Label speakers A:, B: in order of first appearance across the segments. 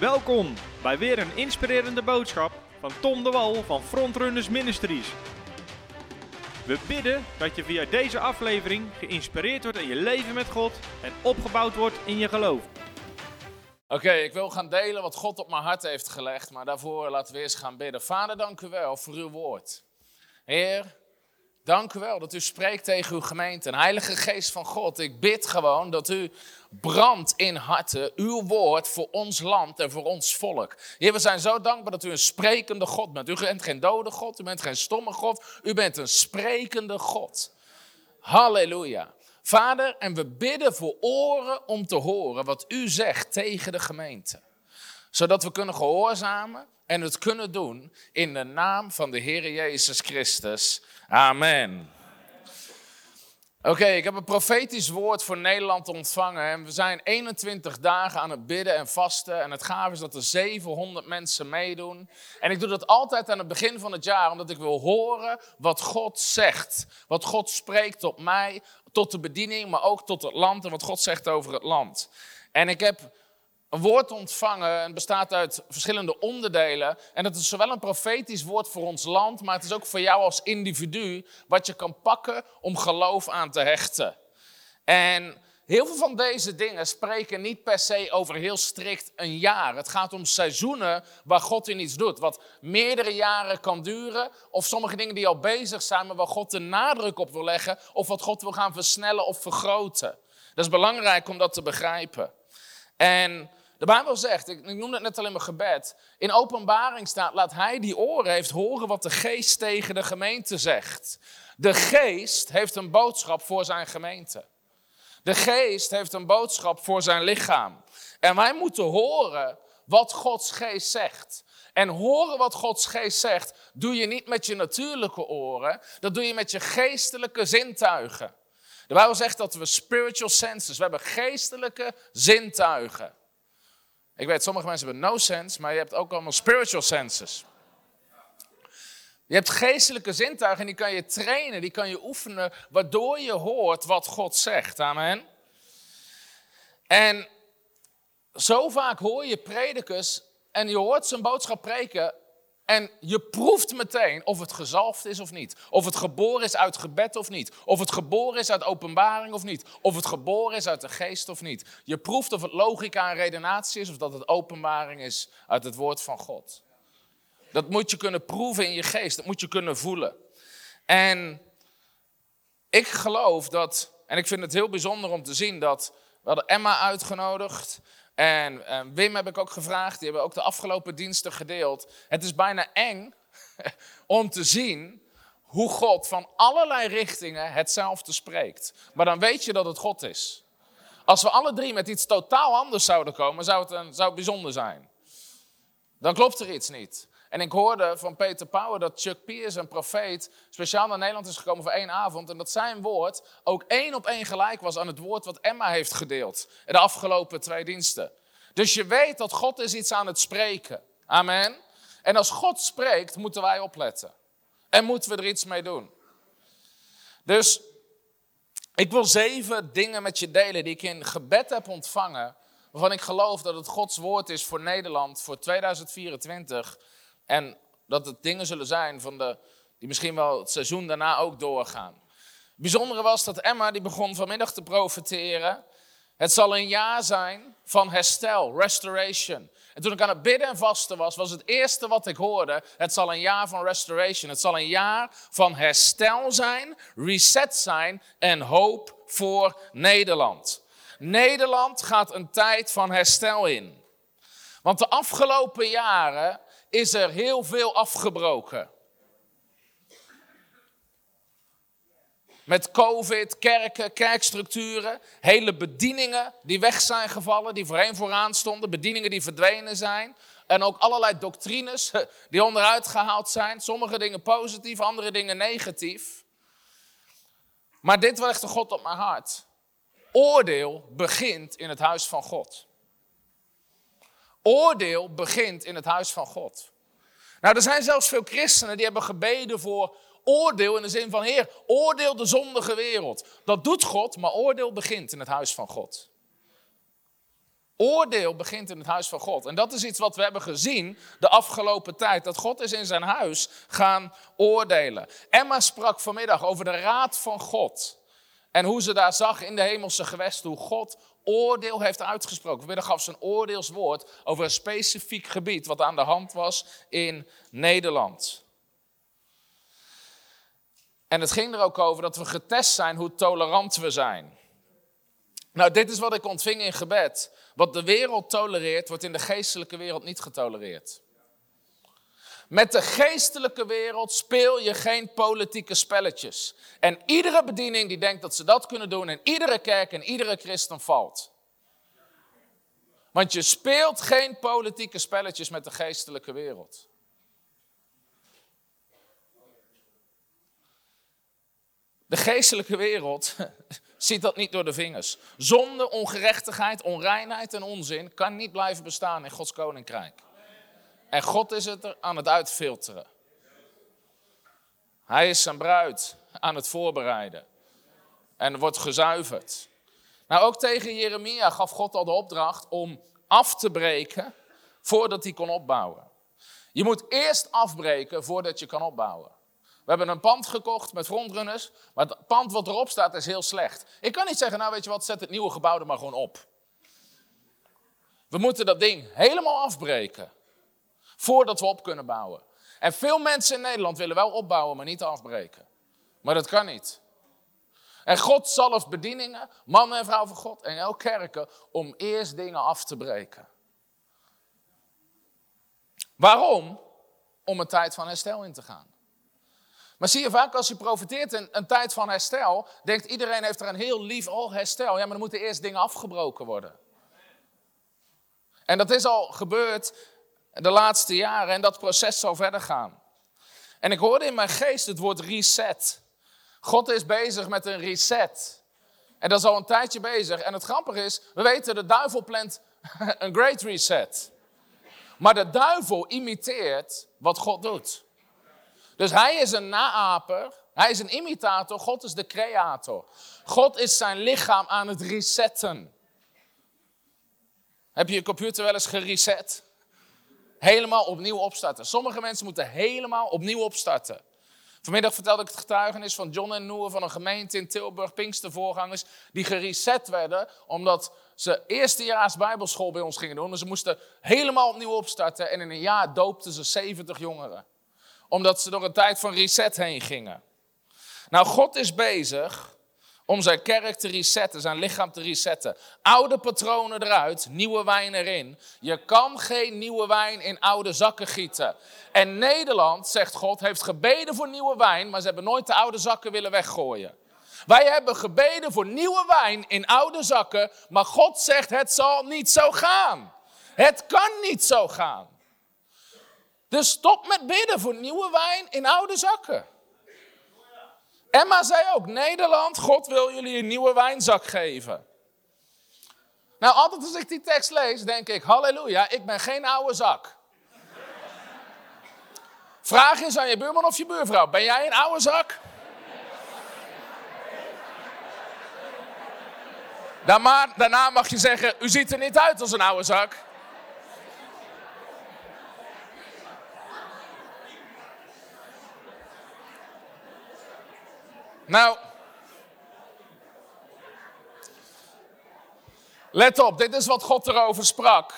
A: Welkom bij weer een inspirerende boodschap van Tom de Wal van Frontrunners Ministries. We bidden dat je via deze aflevering geïnspireerd wordt in je leven met God en opgebouwd wordt in je geloof.
B: Oké, ik wil gaan delen wat God op mijn hart heeft gelegd, maar daarvoor laten we eerst gaan bidden. Vader, dank u wel voor uw woord. Heer, Dank u wel dat u spreekt tegen uw gemeente. En Heilige Geest van God, ik bid gewoon dat u brandt in harten uw woord voor ons land en voor ons volk. Heer, we zijn zo dankbaar dat u een sprekende God bent. U bent geen dode God, u bent geen stomme God, u bent een sprekende God. Halleluja. Vader, en we bidden voor oren om te horen wat u zegt tegen de gemeente. Zodat we kunnen gehoorzamen en het kunnen doen in de naam van de Heer Jezus Christus. Amen. Oké, ik heb een profetisch woord voor Nederland ontvangen. En we zijn 21 dagen aan het bidden en vasten. En het gaaf is dat er 700 mensen meedoen. En ik doe dat altijd aan het begin van het jaar, omdat ik wil horen wat God zegt. Wat God spreekt tot mij, tot de bediening, maar ook tot het land en wat God zegt over het land. En ik heb een woord ontvangen en bestaat uit verschillende onderdelen. En dat is zowel een profetisch woord voor ons land, maar het is ook voor jou als individu wat je kan pakken om geloof aan te hechten. En heel veel van deze dingen spreken niet per se over heel strikt een jaar. Het gaat om seizoenen waar God in iets doet, wat meerdere jaren kan duren. Of sommige dingen die al bezig zijn, maar waar God de nadruk op wil leggen. Of wat God wil gaan versnellen of vergroten. Dat is belangrijk om dat te begrijpen. En de Bijbel zegt, ik, noemde het net al in mijn gebed, in openbaring staat, laat hij die oren heeft horen wat de geest tegen de gemeente zegt. De geest heeft een boodschap voor zijn gemeente. De geest heeft een boodschap voor zijn lichaam. En wij moeten horen wat Gods geest zegt. En horen wat Gods geest zegt, doe je niet met je natuurlijke oren, dat doe je met je geestelijke zintuigen. De Bijbel zegt dat we spiritual senses, we hebben geestelijke zintuigen. Ik weet, sommige mensen hebben no sense, maar je hebt ook allemaal spiritual senses. Je hebt geestelijke zintuigen en die kan je trainen, die kan je oefenen, waardoor je hoort wat God zegt. Amen. En zo vaak hoor je predikers en je hoort zijn boodschap preken en je proeft meteen of het gezalfd is of niet. Of het geboren is uit gebed of niet. Of het geboren is uit openbaring of niet. Of het geboren is uit de geest of niet. Je proeft of het logica en redenatie is of dat het openbaring is uit het woord van God. Dat moet je kunnen proeven in je geest. Dat moet je kunnen voelen. En ik geloof dat, en ik vind het heel bijzonder om te zien dat we hadden Emma uitgenodigd. En uh, Wim heb ik ook gevraagd, die hebben ook de afgelopen diensten gedeeld. Het is bijna eng om te zien hoe God van allerlei richtingen hetzelfde spreekt. Maar dan weet je dat het God is. Als we alle drie met iets totaal anders zouden komen, zou het, een, zou het bijzonder zijn. Dan klopt er iets niet. En ik hoorde van Peter Power dat Chuck Pierce, een profeet, speciaal naar Nederland is gekomen voor één avond. En dat zijn woord ook één op één gelijk was aan het woord wat Emma heeft gedeeld. De afgelopen twee diensten. Dus je weet dat God is iets aan het spreken. Amen. En als God spreekt, moeten wij opletten. En moeten we er iets mee doen. Dus ik wil zeven dingen met je delen die ik in gebed heb ontvangen. Waarvan ik geloof dat het Gods woord is voor Nederland voor 2024. En dat het dingen zullen zijn van de, die misschien wel het seizoen daarna ook doorgaan. Het bijzondere was dat Emma, die begon vanmiddag te profiteren. Het zal een jaar zijn van herstel, restoration. En toen ik aan het bidden en vasten was, was het eerste wat ik hoorde: het zal een jaar van restoration. Het zal een jaar van herstel zijn, reset zijn en hoop voor Nederland. Nederland gaat een tijd van herstel in. Want de afgelopen jaren is er heel veel afgebroken. Met COVID, kerken, kerkstructuren, hele bedieningen die weg zijn gevallen, die voorheen vooraan stonden, bedieningen die verdwenen zijn. En ook allerlei doctrines die onderuit gehaald zijn. Sommige dingen positief, andere dingen negatief. Maar dit legde God op mijn hart. Oordeel begint in het huis van God. Oordeel begint in het huis van God. Nou, er zijn zelfs veel christenen die hebben gebeden voor oordeel in de zin van, Heer, oordeel de zondige wereld. Dat doet God, maar oordeel begint in het huis van God. Oordeel begint in het huis van God. En dat is iets wat we hebben gezien de afgelopen tijd. Dat God is in zijn huis gaan oordelen. Emma sprak vanmiddag over de raad van God. En hoe ze daar zag in de hemelse gewesten hoe God oordeel heeft uitgesproken. Vanmiddag gaf ze een oordeelswoord over een specifiek gebied wat aan de hand was in Nederland. En het ging er ook over dat we getest zijn hoe tolerant we zijn. Nou, dit is wat ik ontving in gebed. Wat de wereld tolereert, wordt in de geestelijke wereld niet getolereerd. Met de geestelijke wereld speel je geen politieke spelletjes. En iedere bediening die denkt dat ze dat kunnen doen, en iedere kerk en iedere christen valt. Want je speelt geen politieke spelletjes met de geestelijke wereld. De geestelijke wereld ziet dat niet door de vingers. Zonde, ongerechtigheid, onreinheid en onzin kan niet blijven bestaan in Gods koninkrijk. En God is het er aan het uitfilteren. Hij is zijn bruid aan het voorbereiden. En wordt gezuiverd. Nou, ook tegen Jeremia gaf God al de opdracht om af te breken voordat hij kon opbouwen. Je moet eerst afbreken voordat je kan opbouwen. We hebben een pand gekocht met frontrunners, maar het pand wat erop staat is heel slecht. Ik kan niet zeggen, nou weet je wat, zet het nieuwe gebouw er maar gewoon op. We moeten dat ding helemaal afbreken voordat we op kunnen bouwen. En veel mensen in Nederland willen wel opbouwen, maar niet afbreken. Maar dat kan niet. En God zalft bedieningen, mannen en vrouwen van God en elke kerken, om eerst dingen af te breken. Waarom? Om een tijd van herstel in te gaan. Maar zie je vaak als je profiteert in een tijd van herstel, denkt iedereen heeft er een heel lief, oh herstel. Ja, maar dan moeten eerst dingen afgebroken worden. En dat is al gebeurd de laatste jaren en dat proces zal verder gaan. En ik hoorde in mijn geest het woord reset. God is bezig met een reset. En dat is al een tijdje bezig. En het grappige is, we weten, de duivel plant een great reset. Maar de duivel imiteert wat God doet. Dus hij is een naaper, hij is een imitator, God is de creator. God is zijn lichaam aan het resetten. Heb je je computer wel eens gereset? Helemaal opnieuw opstarten. Sommige mensen moeten helemaal opnieuw opstarten. Vanmiddag vertelde ik het getuigenis van John en Noor van een gemeente in Tilburg, Pinkstervoorgangers, die gereset werden omdat ze eerstejaars bijbelschool bij ons gingen doen. Dus ze moesten helemaal opnieuw opstarten en in een jaar doopten ze 70 jongeren omdat ze door een tijd van reset heen gingen. Nou, God is bezig om zijn kerk te resetten, zijn lichaam te resetten. Oude patronen eruit, nieuwe wijn erin. Je kan geen nieuwe wijn in oude zakken gieten. En Nederland, zegt God, heeft gebeden voor nieuwe wijn, maar ze hebben nooit de oude zakken willen weggooien. Wij hebben gebeden voor nieuwe wijn in oude zakken, maar God zegt het zal niet zo gaan. Het kan niet zo gaan. Dus stop met bidden voor nieuwe wijn in oude zakken. Emma zei ook, Nederland, God wil jullie een nieuwe wijnzak geven. Nou, altijd als ik die tekst lees, denk ik, halleluja, ik ben geen oude zak. Vraag eens aan je buurman of je buurvrouw, ben jij een oude zak? Daarna mag je zeggen, u ziet er niet uit als een oude zak. Nou, let op, dit is wat God erover sprak.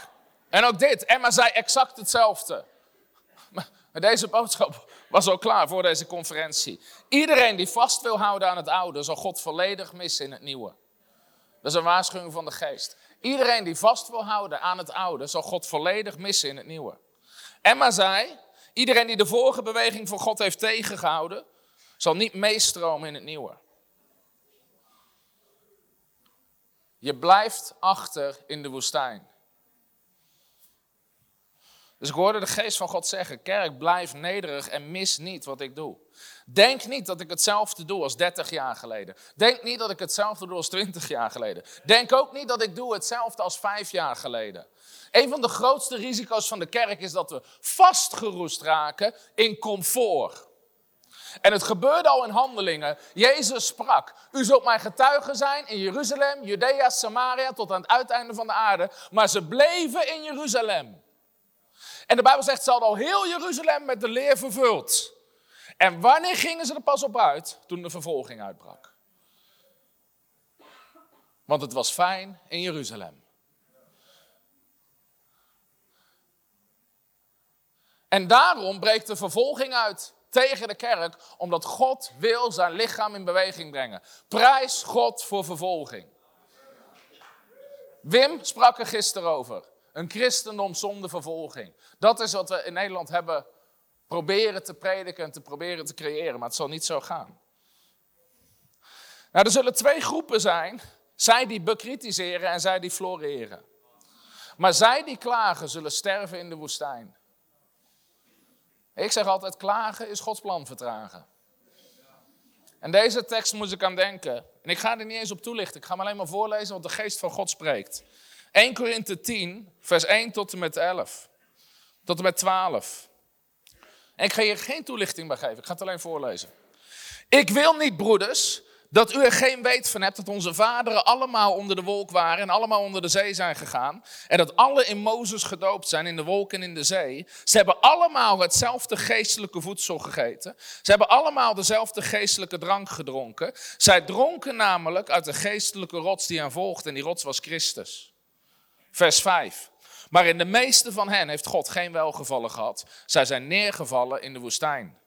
B: En ook dit, Emma zei exact hetzelfde. Maar deze boodschap was al klaar voor deze conferentie. Iedereen die vast wil houden aan het oude, zal God volledig missen in het nieuwe. Dat is een waarschuwing van de geest. Iedereen die vast wil houden aan het oude, zal God volledig missen in het nieuwe. Emma zei, iedereen die de vorige beweging van God heeft tegengehouden, zal niet meestromen in het nieuwe. Je blijft achter in de woestijn. Dus ik hoorde de geest van God zeggen: Kerk, blijf nederig en mis niet wat ik doe. Denk niet dat ik hetzelfde doe als 30 jaar geleden. Denk niet dat ik hetzelfde doe als 20 jaar geleden. Denk ook niet dat ik doe hetzelfde als 5 jaar geleden. Een van de grootste risico's van de kerk is dat we vastgeroest raken in comfort. En het gebeurde al in handelingen. Jezus sprak: U zult mijn getuigen zijn in Jeruzalem, Judea, Samaria tot aan het uiteinde van de aarde. Maar ze bleven in Jeruzalem. En de Bijbel zegt: Ze hadden al heel Jeruzalem met de leer vervuld. En wanneer gingen ze er pas op uit? Toen de vervolging uitbrak. Want het was fijn in Jeruzalem. En daarom breekt de vervolging uit tegen de kerk, omdat God wil zijn lichaam in beweging brengen. Prijs God voor vervolging. Wim sprak er gisteren over. Een christendom zonder vervolging. Dat is wat we in Nederland hebben proberen te prediken en te proberen te creëren, maar het zal niet zo gaan. Nou, er zullen twee groepen zijn. Zij die bekritiseren en zij die floreren. Maar zij die klagen zullen sterven in de woestijn. Ik zeg altijd, klagen is Gods plan vertragen. En deze tekst moest ik aan denken. En ik ga er niet eens op toelichten, ik ga hem alleen maar voorlezen wat de geest van God spreekt. 1 Korinthe 10, vers 1 tot en met 11. Tot en met 12. En ik ga hier geen toelichting bij geven, ik ga het alleen voorlezen. Ik wil niet, broeders, dat u er geen weet van hebt dat onze vaderen allemaal onder de wolk waren en allemaal onder de zee zijn gegaan. En dat alle in Mozes gedoopt zijn in de wolk en in de zee. Ze hebben allemaal hetzelfde geestelijke voedsel gegeten. Ze hebben allemaal dezelfde geestelijke drank gedronken. Zij dronken namelijk uit de geestelijke rots die hen volgde en die rots was Christus. Vers 5. Maar in de meeste van hen heeft God geen welgevallen gehad. Zij zijn neergevallen in de woestijn.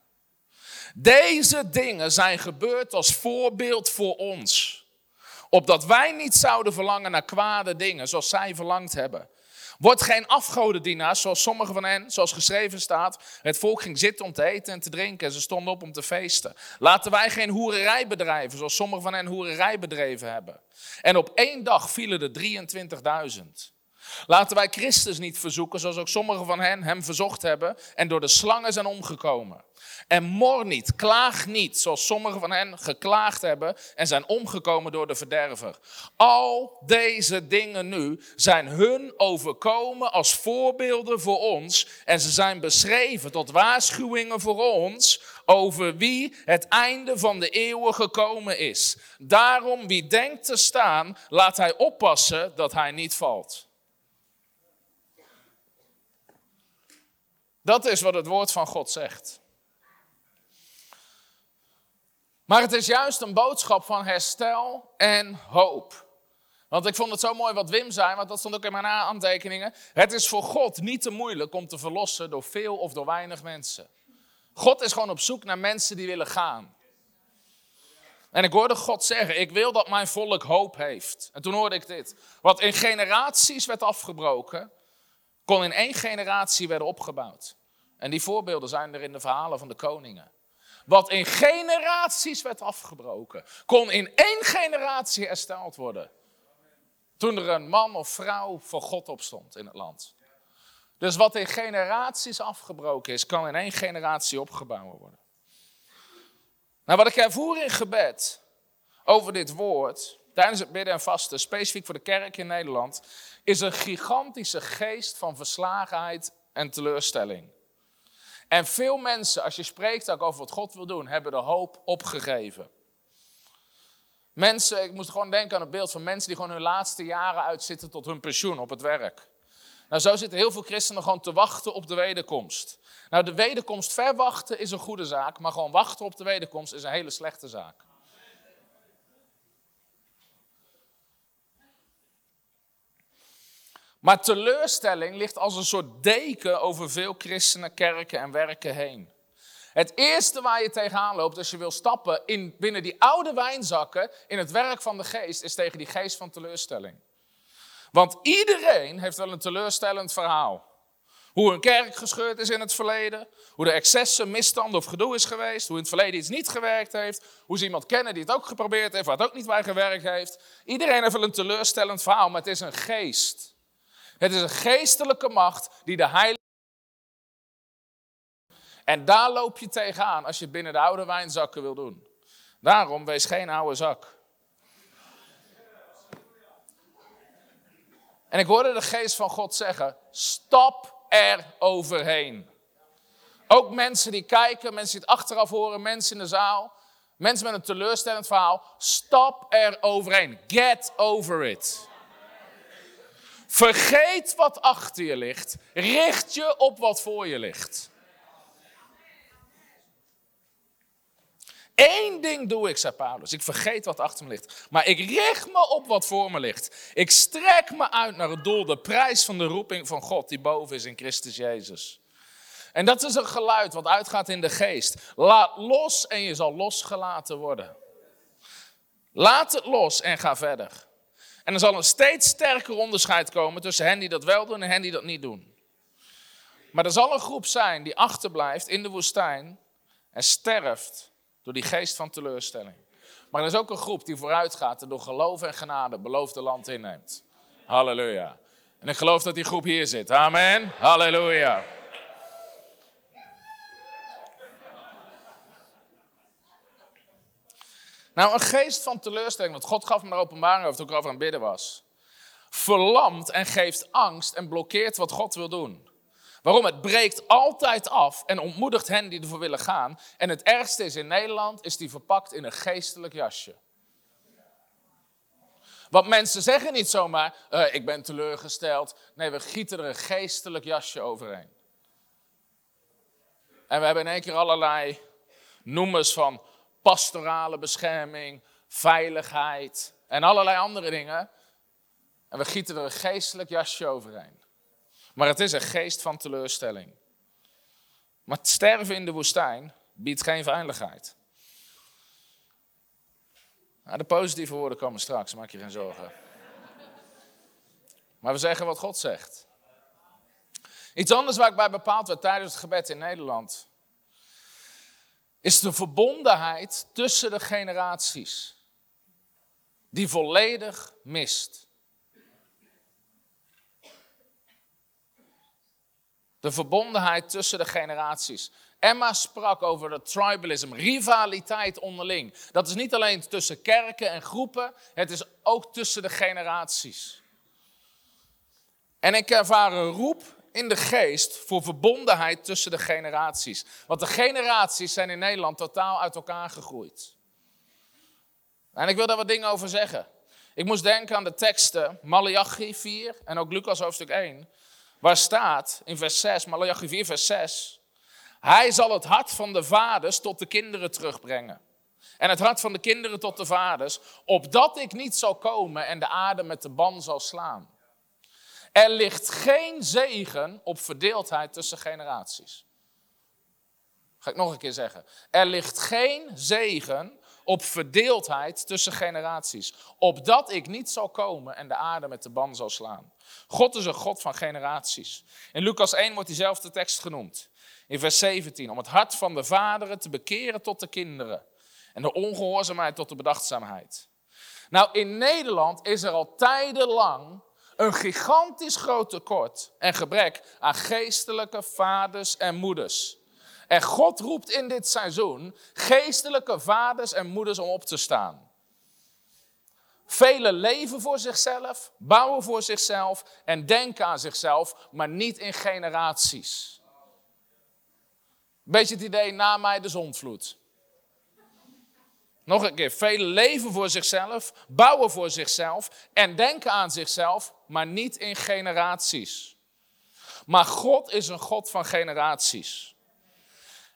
B: Deze dingen zijn gebeurd als voorbeeld voor ons. Opdat wij niet zouden verlangen naar kwade dingen zoals zij verlangd hebben. Word geen afgodendienaars zoals sommigen van hen, zoals geschreven staat. Het volk ging zitten om te eten en te drinken en ze stonden op om te feesten. Laten wij geen hoererij bedrijven zoals sommigen van hen hoererij bedreven hebben. En op één dag vielen er 23.000. Laten wij Christus niet verzoeken zoals ook sommigen van hen hem verzocht hebben en door de slangen zijn omgekomen. En mor niet, klaag niet, zoals sommigen van hen geklaagd hebben en zijn omgekomen door de verderver. Al deze dingen nu zijn hun overkomen als voorbeelden voor ons en ze zijn beschreven tot waarschuwingen voor ons over wie het einde van de eeuwen gekomen is. Daarom, wie denkt te staan, laat hij oppassen dat hij niet valt. Dat is wat het woord van God zegt. Maar het is juist een boodschap van herstel en hoop. Want ik vond het zo mooi wat Wim zei, want dat stond ook in mijn aantekeningen. Het is voor God niet te moeilijk om te verlossen door veel of door weinig mensen. God is gewoon op zoek naar mensen die willen gaan. En ik hoorde God zeggen, ik wil dat mijn volk hoop heeft. En toen hoorde ik dit. Wat in generaties werd afgebroken, kon in één generatie werden opgebouwd. En die voorbeelden zijn er in de verhalen van de koningen. Wat in generaties werd afgebroken, kon in één generatie hersteld worden. Toen er een man of vrouw voor God opstond in het land. Dus wat in generaties afgebroken is, kan in één generatie opgebouwd worden. Nou, wat ik ervoer in gebed over dit woord, tijdens het bidden en vasten, specifiek voor de kerk in Nederland, is een gigantische geest van verslagenheid en teleurstelling. En veel mensen, als je spreekt ook over wat God wil doen, hebben de hoop opgegeven. Mensen, ik moest gewoon denken aan het beeld van mensen die gewoon hun laatste jaren uitzitten tot hun pensioen op het werk. Nou, zo zitten heel veel christenen gewoon te wachten op de wederkomst. Nou, de wederkomst verwachten is een goede zaak, maar gewoon wachten op de wederkomst is een hele slechte zaak. Maar teleurstelling ligt als een soort deken over veel christenen, kerken en werken heen. Het eerste waar je tegenaan loopt als je wil stappen in, binnen die oude wijnzakken in het werk van de geest, is tegen die geest van teleurstelling. Want iedereen heeft wel een teleurstellend verhaal. Hoe een kerk gescheurd is in het verleden, hoe er excessen, misstanden of gedoe is geweest, hoe in het verleden iets niet gewerkt heeft, hoe ze iemand kennen die het ook geprobeerd heeft, waar het ook niet bij gewerkt heeft. Iedereen heeft wel een teleurstellend verhaal, maar het is een geest. Het is een geestelijke macht die de heilige. En daar loop je tegenaan als je binnen de oude wijnzakken wil doen. Daarom wees geen oude zak. En ik hoorde de geest van God zeggen: stap er overheen. Ook mensen die kijken, mensen die het achteraf horen, mensen in de zaal. Mensen met een teleurstellend verhaal. Stap er overheen. Get over it. Vergeet wat achter je ligt. Richt je op wat voor je ligt. Eén ding doe ik, zei Paulus. Ik vergeet wat achter me ligt. Maar ik richt me op wat voor me ligt. Ik strek me uit naar het doel, de prijs van de roeping van God die boven is in Christus Jezus. En dat is een geluid wat uitgaat in de geest. Laat los en je zal losgelaten worden. Laat het los en ga verder. En er zal een steeds sterker onderscheid komen tussen hen die dat wel doen en hen die dat niet doen. Maar er zal een groep zijn die achterblijft in de woestijn en sterft door die geest van teleurstelling. Maar er is ook een groep die vooruit gaat en door geloof en genade beloofde land inneemt. Halleluja. En ik geloof dat die groep hier zit. Amen. Halleluja. Nou, een geest van teleurstelling, want God gaf me daar openbaring over toen ik over aan bidden was. Verlamt en geeft angst en blokkeert wat God wil doen. Waarom? Het breekt altijd af en ontmoedigt hen die ervoor willen gaan. En het ergste is in Nederland, is die verpakt in een geestelijk jasje. Want mensen zeggen niet zomaar, uh, ik ben teleurgesteld. Nee, we gieten er een geestelijk jasje overheen. En we hebben in één keer allerlei noemers van pastorale bescherming, veiligheid en allerlei andere dingen. En we gieten er een geestelijk jasje overheen. Maar het is een geest van teleurstelling. Maar sterven in de woestijn biedt geen veiligheid. Nou, de positieve woorden komen straks, maak je geen zorgen. Maar we zeggen wat God zegt. Iets anders waar ik bij bepaald werd tijdens het gebed in Nederland is de verbondenheid tussen de generaties, die volledig mist. De verbondenheid tussen de generaties. Emma sprak over de tribalism, rivaliteit onderling. Dat is niet alleen tussen kerken en groepen, het is ook tussen de generaties. En ik ervaar een roep in de geest voor verbondenheid tussen de generaties. Want de generaties zijn in Nederland totaal uit elkaar gegroeid. En ik wil daar wat dingen over zeggen. Ik moest denken aan de teksten Malachi 4 en ook Lucas hoofdstuk 1. Waar staat in vers 6, Malachi 4 vers 6. Hij zal het hart van de vaders tot de kinderen terugbrengen. En het hart van de kinderen tot de vaders, opdat ik niet zal komen en de aarde met de ban zal slaan. Er ligt geen zegen op verdeeldheid tussen generaties. Ga ik nog een keer zeggen. Er ligt geen zegen op verdeeldheid tussen generaties. Opdat ik niet zal komen en de aarde met de ban zal slaan. God is een God van generaties. In Lucas 1 wordt diezelfde tekst genoemd. In vers 17. Om het hart van de vaderen te bekeren tot de kinderen. En de ongehoorzaamheid tot de bedachtzaamheid. Nou, in Nederland is er al tijdenlang een gigantisch groot tekort en gebrek aan geestelijke vaders en moeders. En God roept in dit seizoen geestelijke vaders en moeders om op te staan. Velen leven voor zichzelf, bouwen voor zichzelf en denken aan zichzelf, maar niet in generaties. Beetje het idee na mij de zonvloed. Nog een keer, velen leven voor zichzelf, bouwen voor zichzelf en denken aan zichzelf, maar niet in generaties. Maar God is een God van generaties.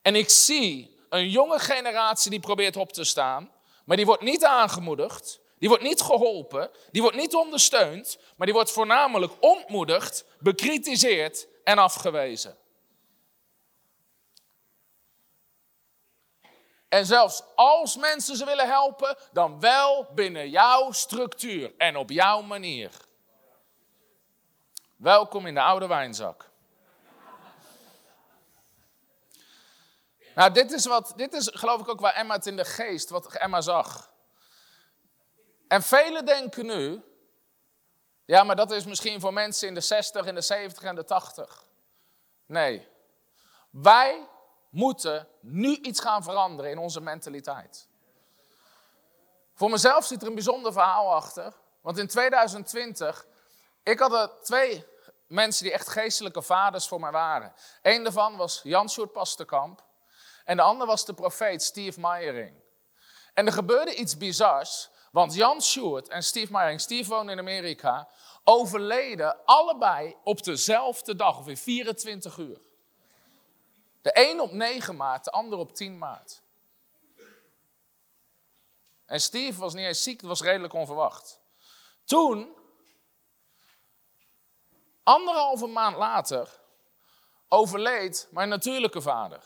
B: En ik zie een jonge generatie die probeert op te staan, maar die wordt niet aangemoedigd, die wordt niet geholpen, die wordt niet ondersteund, maar die wordt voornamelijk ontmoedigd, bekritiseerd en afgewezen. En zelfs als mensen ze willen helpen, dan wel binnen jouw structuur en op jouw manier. Welkom in de oude wijnzak. Nou, dit is, wat, dit is geloof ik ook waar Emma het in de geest, wat Emma zag. En velen denken nu, ja, maar dat is misschien voor mensen in de 60, in de 70 en de 80. Nee, wij moeten nu iets gaan veranderen in onze mentaliteit. Voor mezelf zit er een bijzonder verhaal achter. Want in 2020, ik had er twee mensen die echt geestelijke vaders voor mij waren. Eén daarvan was Jan Sjoerd Pasterkamp. En de ander was de profeet Steve Meyering. En er gebeurde iets bizars, want Jan Sjoerd en Steve Meyering, Steve woonde in Amerika, overleden allebei op dezelfde dag, in 24 uur. De een op 9 maart, de ander op 10 maart. En Steve was niet eens ziek, dat was redelijk onverwacht. Toen, anderhalve maand later, overleed mijn natuurlijke vader.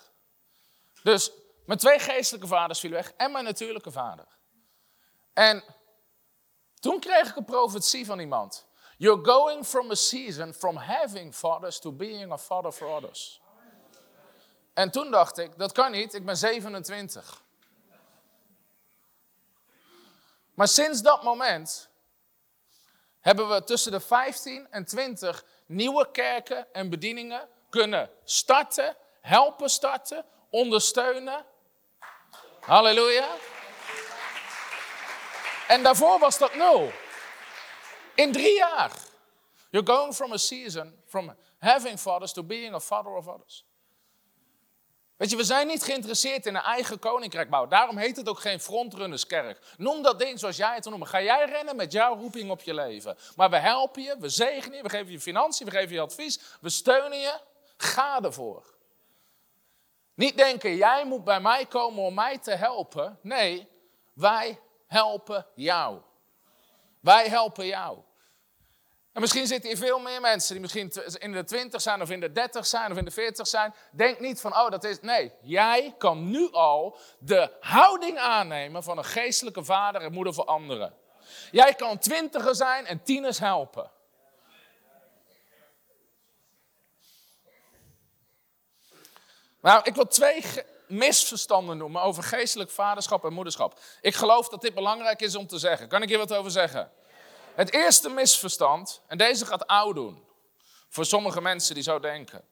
B: Dus mijn twee geestelijke vaders vielen weg en mijn natuurlijke vader. En toen kreeg ik een profetie van iemand. You're going from a season from having fathers to being a father for others. En toen dacht ik, dat kan niet, ik ben 27. Maar sinds dat moment hebben we tussen de 15 en 20 nieuwe kerken en bedieningen kunnen starten, helpen starten, ondersteunen. Halleluja. En daarvoor was dat nul. In drie jaar. You're going from a season, from having fathers to being a father of others. Weet je, we zijn niet geïnteresseerd in een eigen koninkrijk bouwen. Daarom heet het ook geen frontrunnerskerk. Noem dat ding zoals jij het noemt. Ga jij rennen met jouw roeping op je leven. Maar we helpen je, we zegenen je, we geven je financiën, we geven je advies, we steunen je. Ga ervoor. Niet denken, jij moet bij mij komen om mij te helpen. Nee, wij helpen jou. Wij helpen jou. En misschien zitten hier veel meer mensen die misschien in de 20 zijn of in de 30 zijn of in de 40 zijn. Denk niet van, oh dat is. Nee, jij kan nu al de houding aannemen van een geestelijke vader en moeder voor anderen. Jij kan twintiger zijn en tieners helpen. Nou, ik wil twee misverstanden noemen over geestelijk vaderschap en moederschap. Ik geloof dat dit belangrijk is om te zeggen. Kan ik hier wat over zeggen? Het eerste misverstand, en deze gaat oud doen. Voor sommige mensen die zo denken.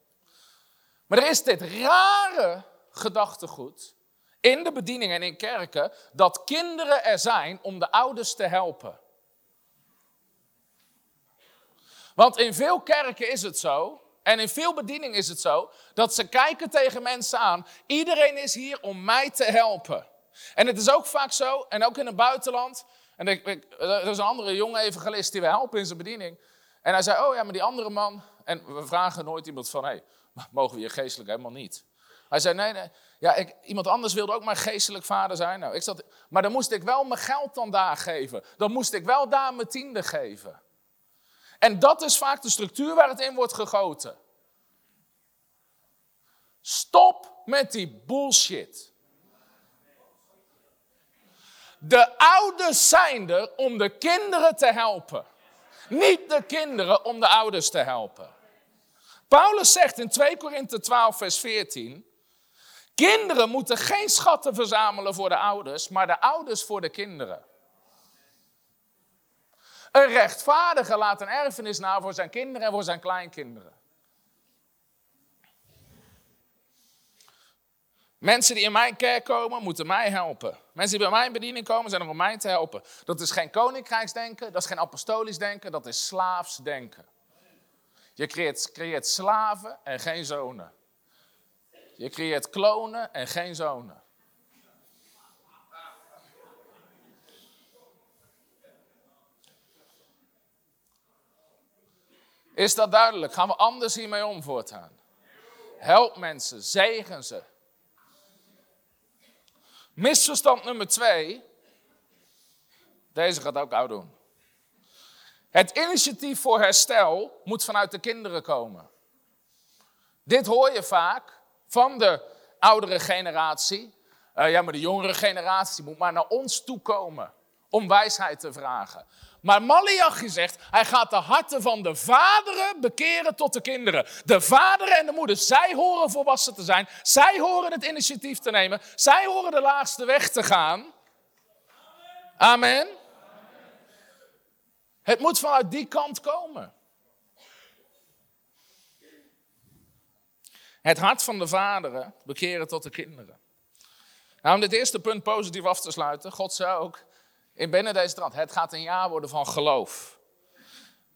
B: Maar er is dit rare gedachtegoed in de bediening en in kerken dat kinderen er zijn om de ouders te helpen. Want in veel kerken is het zo, en in veel bedieningen is het zo, dat ze kijken tegen mensen aan. Iedereen is hier om mij te helpen. En het is ook vaak zo, en ook in het buitenland, en ik, er is een andere jonge evangelist die we helpen in zijn bediening. En hij zei, oh ja, maar die andere man... En we vragen nooit iemand van, hé, hey, mogen we je geestelijk helemaal niet? Hij zei, nee, nee, ja, ik, iemand anders wilde ook maar geestelijk vader zijn. Nou, ik zat, maar dan moest ik wel mijn geld dan daar geven. Dan moest ik wel daar mijn tiende geven. En dat is vaak de structuur waar het in wordt gegoten. Stop met die bullshit. De ouders zijn er om de kinderen te helpen. Niet de kinderen om de ouders te helpen. Paulus zegt in 2 Korinthe 12, vers 14. Kinderen moeten geen schatten verzamelen voor de ouders, maar de ouders voor de kinderen. Een rechtvaardige laat een erfenis na voor zijn kinderen en voor zijn kleinkinderen. Mensen die in mijn kerk komen, moeten mij helpen. Mensen die bij mij in bediening komen, zijn om mij te helpen. Dat is geen koninkrijksdenken, dat is geen apostolisch denken, dat is slaafs denken. Je creëert, creëert slaven en geen zonen. Je creëert klonen en geen zonen. Is dat duidelijk? Gaan we anders hiermee om voortaan? Help mensen, zegen ze. Misverstand nummer twee. Deze gaat ook oud doen. Het initiatief voor herstel moet vanuit de kinderen komen. Dit hoor je vaak van de oudere generatie. Uh, ja, maar de jongere generatie moet maar naar ons toe komen om wijsheid te vragen. Maar Malachi zegt, hij gaat de harten van de vaderen bekeren tot de kinderen. De vaderen en de moeders, zij horen volwassen te zijn. Zij horen het initiatief te nemen. Zij horen de laagste weg te gaan. Amen. Het moet vanuit die kant komen. Het hart van de vaderen bekeren tot de kinderen. Nou, om dit eerste punt positief af te sluiten, God zei ook, in binnen deze trant. Het gaat een jaar worden van geloof.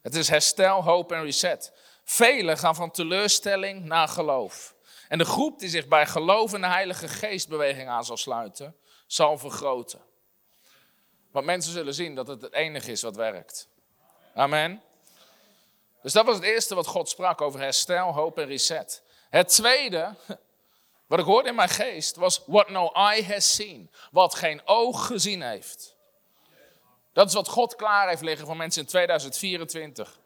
B: Het is herstel, hoop en reset. Velen gaan van teleurstelling naar geloof. En de groep die zich bij geloof in de Heilige Geestbeweging aan zal sluiten, zal vergroten. Want mensen zullen zien dat het het enige is wat werkt. Amen. Dus dat was het eerste wat God sprak over herstel, hoop en reset. Het tweede, wat ik hoorde in mijn geest, was what no eye has seen. Wat geen oog gezien heeft. Dat is wat God klaar heeft liggen voor mensen in 2024.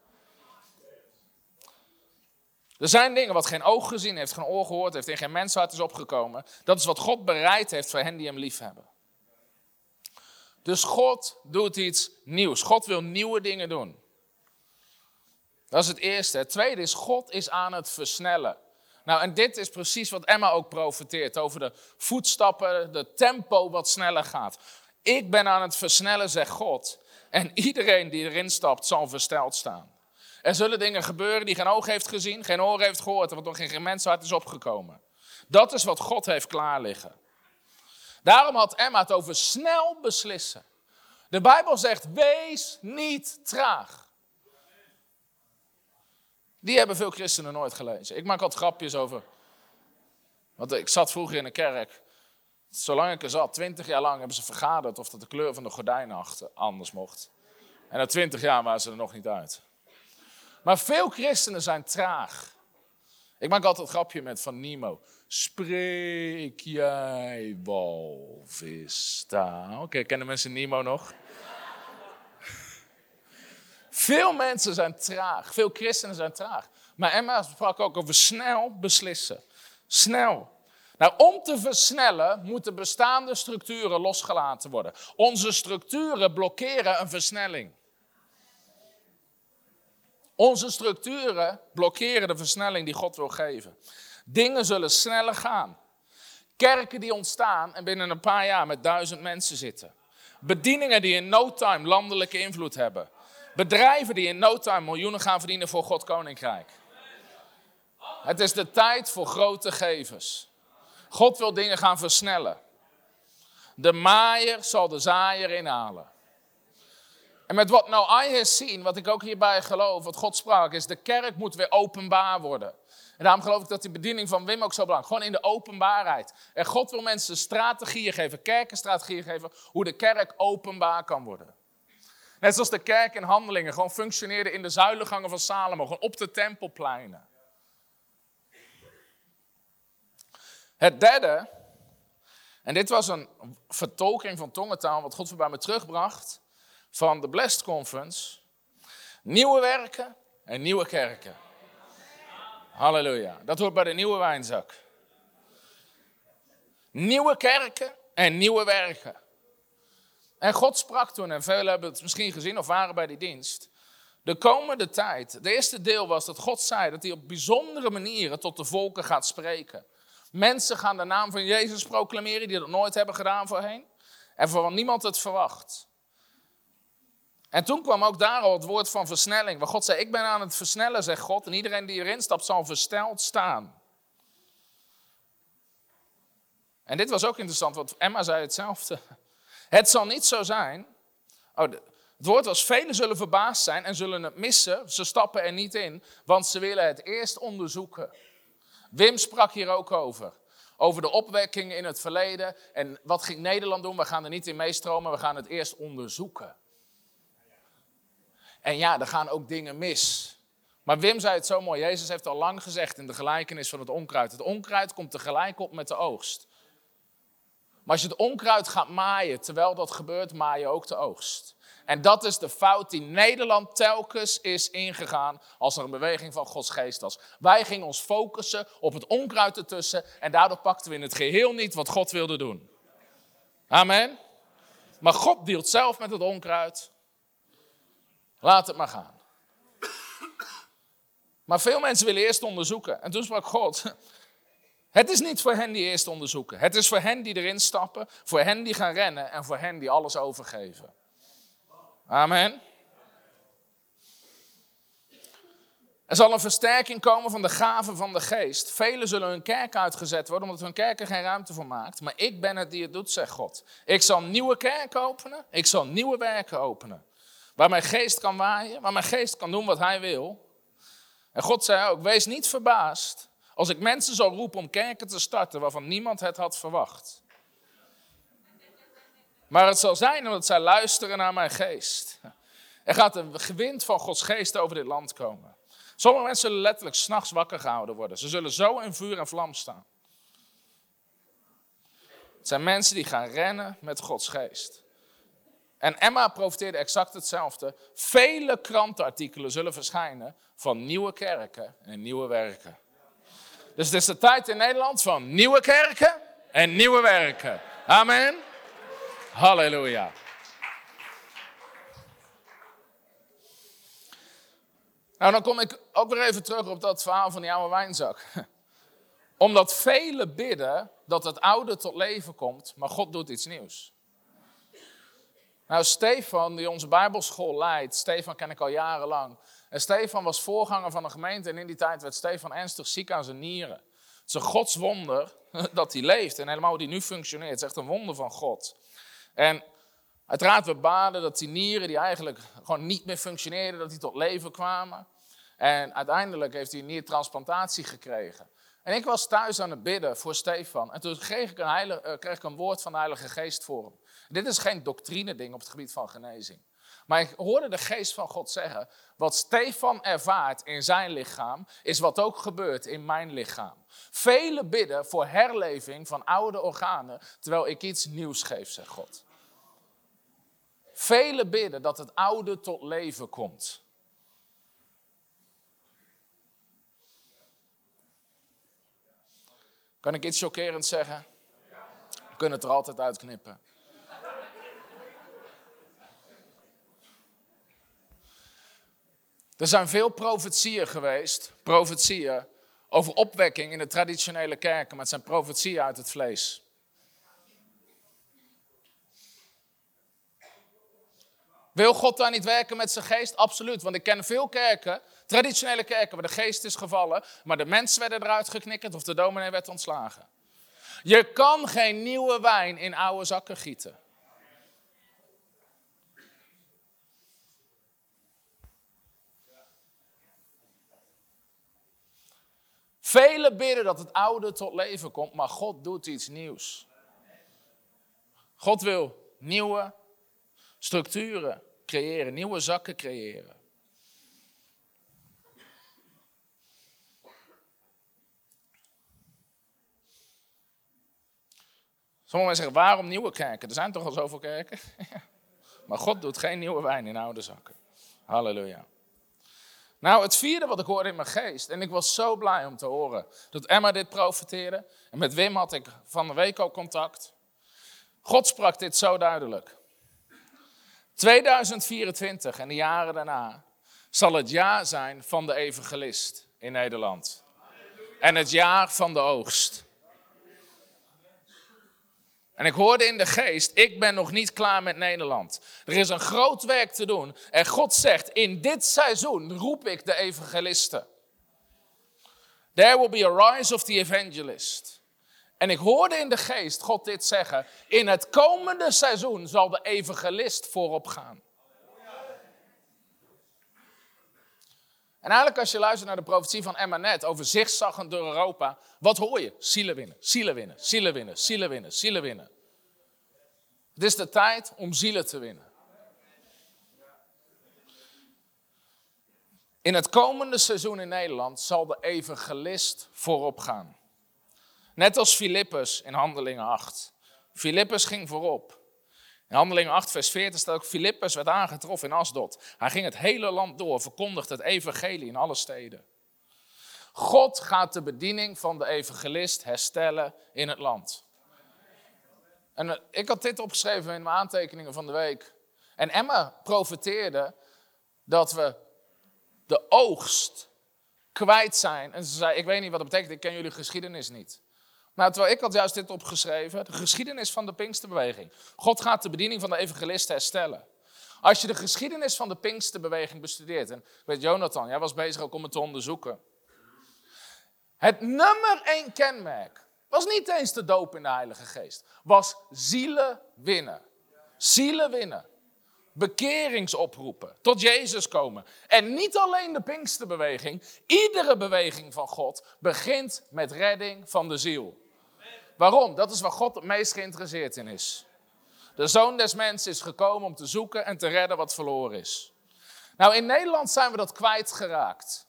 B: Er zijn dingen wat geen oog gezien heeft, geen oor gehoord heeft, in geen menshart is opgekomen. Dat is wat God bereid heeft voor hen die hem lief hebben. Dus God doet iets nieuws. God wil nieuwe dingen doen. Dat is het eerste. Het tweede is, God is aan het versnellen. Nou, en dit is precies wat Emma ook profeteert over de voetstappen, de tempo wat sneller gaat. Ik ben aan het versnellen, zegt God. En iedereen die erin stapt, zal versteld staan. Er zullen dingen gebeuren die geen oog heeft gezien, geen oor heeft gehoord wat nog geen menshart is opgekomen. Dat is wat God heeft klaar liggen. Daarom had Emma het over snel beslissen. De Bijbel zegt: wees niet traag. Die hebben veel christenen nooit gelezen. Ik maak altijd grapjes over. Want ik zat vroeger in een kerk. Zolang ik er zat, twintig jaar lang, hebben ze vergaderd of dat de kleur van de gordijnen anders mocht. En na twintig jaar waren ze er nog niet uit. Maar veel christenen zijn traag. Ik maak altijd een grapje met van Nemo. Spreek jij walvis? Oké, kennen mensen Nemo nog? Veel mensen zijn traag. Veel christenen zijn traag. Maar Emma sprak ook over snel beslissen. Snel. Nou, om te versnellen moeten bestaande structuren losgelaten worden. Onze structuren blokkeren een versnelling. Onze structuren blokkeren de versnelling die God wil geven. Dingen zullen sneller gaan. Kerken die ontstaan en binnen een paar jaar met duizend mensen zitten. Bedieningen die in no time landelijke invloed hebben. Bedrijven die in no time miljoenen gaan verdienen voor God Koninkrijk. Het is de tijd voor grote gevers. God wil dingen gaan versnellen. De maaier zal de zaaier inhalen. En met wat nou I has seen, wat ik ook hierbij geloof, wat God sprak, is de kerk moet weer openbaar worden. En daarom geloof ik dat die bediening van Wim ook zo belangrijk is. Gewoon in de openbaarheid. En God wil mensen strategieën geven, kerkenstrategieën geven, hoe de kerk openbaar kan worden. Net zoals de kerk in handelingen gewoon functioneerde in de zuilengangen van Salomo, gewoon op de tempelpleinen. Het derde, en dit was een vertolking van tongentaal, wat God voorbij me terugbracht van de Blessed Conference. Nieuwe werken en nieuwe kerken. Halleluja. Dat hoort bij de nieuwe wijnzak. Nieuwe kerken en nieuwe werken. En God sprak toen, en velen hebben het misschien gezien of waren bij die dienst. De komende tijd, de eerste deel was dat God zei dat hij op bijzondere manieren tot de volken gaat spreken. Mensen gaan de naam van Jezus proclameren die dat nooit hebben gedaan voorheen. En voor niemand het verwacht. En toen kwam ook daar al het woord van versnelling. Waar God zei, ik ben aan het versnellen, zegt God. En iedereen die erin stapt zal versteld staan. En dit was ook interessant, want Emma zei hetzelfde. Het zal niet zo zijn. Oh, het woord was: velen zullen verbaasd zijn en zullen het missen. Ze stappen er niet in, want ze willen het eerst onderzoeken. Wim sprak hier ook over. Over de opwekking in het verleden. En wat ging Nederland doen? We gaan er niet in meestromen, we gaan het eerst onderzoeken. En ja, er gaan ook dingen mis. Maar Wim zei het zo mooi. Jezus heeft al lang gezegd in de gelijkenis van het onkruid. Het onkruid komt tegelijk op met de oogst. Maar als je het onkruid gaat maaien, terwijl dat gebeurt, maai je ook de oogst. En dat is de fout die Nederland telkens is ingegaan als er een beweging van Gods geest was. Wij gingen ons focussen op het onkruid ertussen en daardoor pakten we in het geheel niet wat God wilde doen. Amen. Maar God deelt zelf met het onkruid. Laat het maar gaan. Maar veel mensen willen eerst onderzoeken. En toen sprak God. Het is niet voor hen die eerst onderzoeken. Het is voor hen die erin stappen, voor hen die gaan rennen en voor hen die alles overgeven. Amen. Er zal een versterking komen van de gaven van de geest. Velen zullen hun kerk uitgezet worden omdat hun kerk er geen ruimte voor maakt. Maar ik ben het die het doet, zegt God. Ik zal nieuwe kerken openen. Ik zal nieuwe werken openen. Waar mijn geest kan waaien, waar mijn geest kan doen wat hij wil. En God zei ook, wees niet verbaasd als ik mensen zal roepen om kerken te starten waarvan niemand het had verwacht. Maar het zal zijn omdat zij luisteren naar mijn geest. Er gaat een gewind van Gods geest over dit land komen. Sommige mensen zullen letterlijk s'nachts wakker gehouden worden. Ze zullen zo in vuur en vlam staan. Het zijn mensen die gaan rennen met Gods geest. En Emma profiteerde exact hetzelfde. Vele krantenartikelen zullen verschijnen van nieuwe kerken en nieuwe werken. Dus het is de tijd in Nederland van nieuwe kerken en nieuwe werken. Amen. Halleluja. Nou, dan kom ik ook weer even terug op dat verhaal van die oude wijnzak. Omdat velen bidden dat het oude tot leven komt, maar God doet iets nieuws. Nou, Stefan, die onze Bijbelschool leidt, Stefan ken ik al jarenlang. En Stefan was voorganger van een gemeente en in die tijd werd Stefan ernstig ziek aan zijn nieren. Het is een godswonder dat hij leeft en helemaal hij nu functioneert. Het is echt een wonder van God. En uiteraard we baden dat die nieren die eigenlijk gewoon niet meer functioneerden, dat die tot leven kwamen. En uiteindelijk heeft hij een niertransplantatie gekregen. En ik was thuis aan het bidden voor Stefan. En toen kreeg ik een, eh, kreeg ik een woord van de Heilige Geest voor hem. Dit is geen doctrine-ding op het gebied van genezing. Maar ik hoorde de geest van God zeggen: wat Stefan ervaart in zijn lichaam, is wat ook gebeurt in mijn lichaam. Velen bidden voor herleving van oude organen, terwijl ik iets nieuws geef, zegt God. Velen bidden dat het oude tot leven komt. Kan ik iets chockerends zeggen? We kunnen het er altijd uitknippen. Er zijn veel profetieën geweest, profetieën over opwekking in de traditionele kerken, maar het zijn profetieën uit het vlees. Wil God daar niet werken met zijn geest? Absoluut, want ik ken veel kerken, traditionele kerken, waar de geest is gevallen, maar de mensen werden eruit geknikkerd of de dominee werd ontslagen. Je kan geen nieuwe wijn in oude zakken gieten. Velen bidden dat het oude tot leven komt, maar God doet iets nieuws. God wil nieuwe structuren creëren, nieuwe zakken creëren. Sommigen zeggen, waarom nieuwe kerken? Er zijn toch al zoveel kerken? maar God doet geen nieuwe wijn in oude zakken. Halleluja. Nou, het vierde wat ik hoorde in mijn geest, en ik was zo blij om te horen dat Emma dit profeteerde. En met Wim had ik van de week al contact. God sprak dit zo duidelijk. 2024 en de jaren daarna zal het jaar zijn van de evangelist in Nederland. En het jaar van de oogst. En ik hoorde in de geest, ik ben nog niet klaar met Nederland. Er is een groot werk te doen. En God zegt, in dit seizoen roep ik de evangelisten. There will be a rise of the evangelist. En ik hoorde in de geest God dit zeggen. In het komende seizoen zal de evangelist voorop gaan. En eigenlijk als je luistert naar de profetie van Emma net over zigzaggend door Europa, wat hoor je? Zielen winnen, zielen winnen, zielen winnen, zielen winnen, zielen winnen. Het is de tijd om zielen te winnen. In het komende seizoen in Nederland zal de evangelist voorop gaan. Net als Filippus in Handelingen 8. Filippus ging voorop. In Handelingen 8, vers 40 staat ook: Filippus werd aangetroffen in Asdod. Hij ging het hele land door, verkondigde het evangelie in alle steden. God gaat de bediening van de evangelist herstellen in het land. En eh, ik had dit opgeschreven in mijn aantekeningen van de week. En Emma profeteerde dat we de oogst kwijt zijn. En ze zei: Ik weet niet wat dat betekent, ik ken jullie geschiedenis niet. Nou, terwijl ik had juist dit opgeschreven, de geschiedenis van de Pinksterbeweging. God gaat de bediening van de evangelist herstellen. Als je de geschiedenis van de Pinksterbeweging bestudeert, en weet Jonathan, jij was bezig ook om het te onderzoeken. Het nummer één kenmerk was niet eens de doop in de Heilige Geest, was zielen winnen. Zielen winnen. bekeringsoproepen, tot Jezus komen. En niet alleen de Pinksterbeweging, iedere beweging van God begint met redding van de ziel. Waarom? Dat is waar God het meest geïnteresseerd in is. De zoon des mensen is gekomen om te zoeken en te redden wat verloren is. Nou, in Nederland zijn we dat kwijtgeraakt.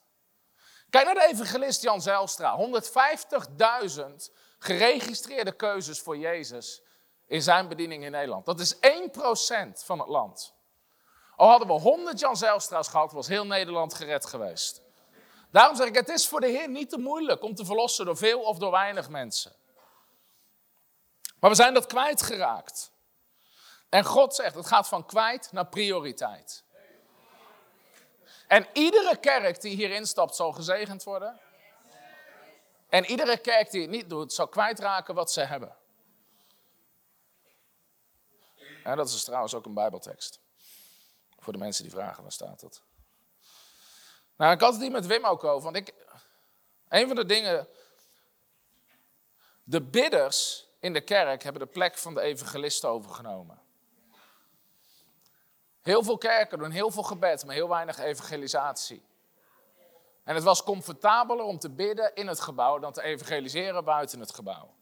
B: Kijk naar de evangelist Jan Zijlstra. 150.000 geregistreerde keuzes voor Jezus in zijn bediening in Nederland. Dat is 1% van het land. Al hadden we 100 Jan Zijlstra's gehad, was heel Nederland gered geweest. Daarom zeg ik, het is voor de Heer niet te moeilijk om te verlossen door veel of door weinig mensen. Maar we zijn dat kwijtgeraakt. En God zegt, het gaat van kwijt naar prioriteit. En iedere kerk die hierin stapt zal gezegend worden. En iedere kerk die het niet doet, zal kwijtraken wat ze hebben. En dat is trouwens ook een Bijbeltekst. Voor de mensen die vragen, waar staat dat? Nou, ik had het hier met Wim ook over. Want ik, een van de dingen. De bidders in de kerk hebben de plek van de evangelisten overgenomen. Heel veel kerken doen heel veel gebed, maar heel weinig evangelisatie. En het was comfortabeler om te bidden in het gebouw dan te evangeliseren buiten het gebouw.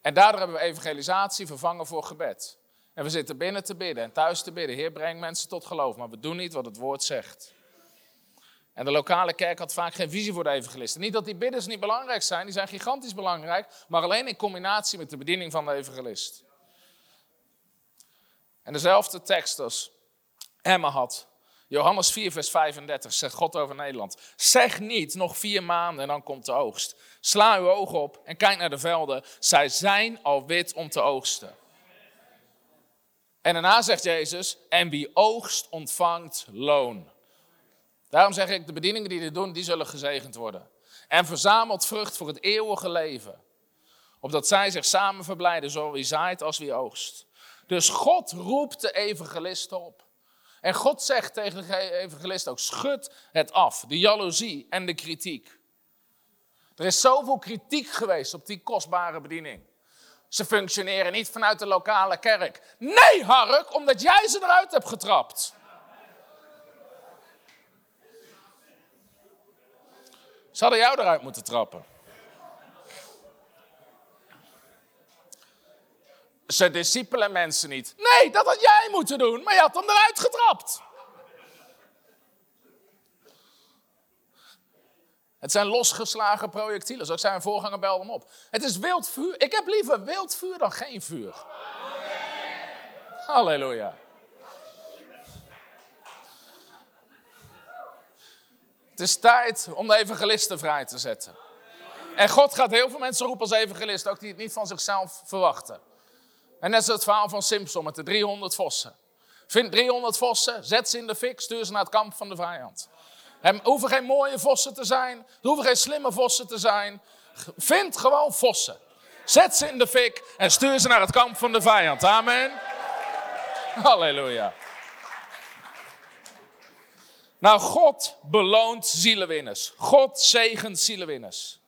B: En daardoor hebben we evangelisatie vervangen voor gebed. En we zitten binnen te bidden en thuis te bidden. Heer, breng mensen tot geloof, maar we doen niet wat het woord zegt. En de lokale kerk had vaak geen visie voor de evangelisten. Niet dat die bidders niet belangrijk zijn, die zijn gigantisch belangrijk, maar alleen in combinatie met de bediening van de evangelist. En dezelfde tekst als Emma had. Johannes 4, vers 35 zegt God over Nederland. Zeg niet nog vier maanden en dan komt de oogst. Sla uw ogen op en kijk naar de velden. Zij zijn al wit om te oogsten. En daarna zegt Jezus, en wie oogst ontvangt loon. Daarom zeg ik, de bedieningen die dit doen, die zullen gezegend worden. En verzamelt vrucht voor het eeuwige leven. Opdat zij zich samen verblijden, zowel wie zaait als wie oogst. Dus God roept de evangelisten op. En God zegt tegen de evangelist ook, schud het af, de jaloezie en de kritiek. Er is zoveel kritiek geweest op die kostbare bediening. Ze functioneren niet vanuit de lokale kerk. Nee, Hark, omdat jij ze eruit hebt getrapt. Ze hadden jou eruit moeten trappen. Ze discipelen mensen niet. Nee, dat had jij moeten doen, maar je had hem eruit getrapt. Het zijn losgeslagen projectielen. Zoals zijn voorganger belde hem op. Het is wild vuur. Ik heb liever wild vuur dan geen vuur. Halleluja. Het is tijd om de evangelisten vrij te zetten. En God gaat heel veel mensen roepen als evangelisten, ook die het niet van zichzelf verwachten. En net zoals het verhaal van Simpson met de 300 vossen. Vind 300 vossen, zet ze in de fik, stuur ze naar het kamp van de vijand. Er hoeven geen mooie vossen te zijn, er hoeven geen slimme vossen te zijn. Vind gewoon vossen. Zet ze in de fik en stuur ze naar het kamp van de vijand. Amen. Halleluja. Nou, God beloont zielenwinners. God zegent zielenwinners.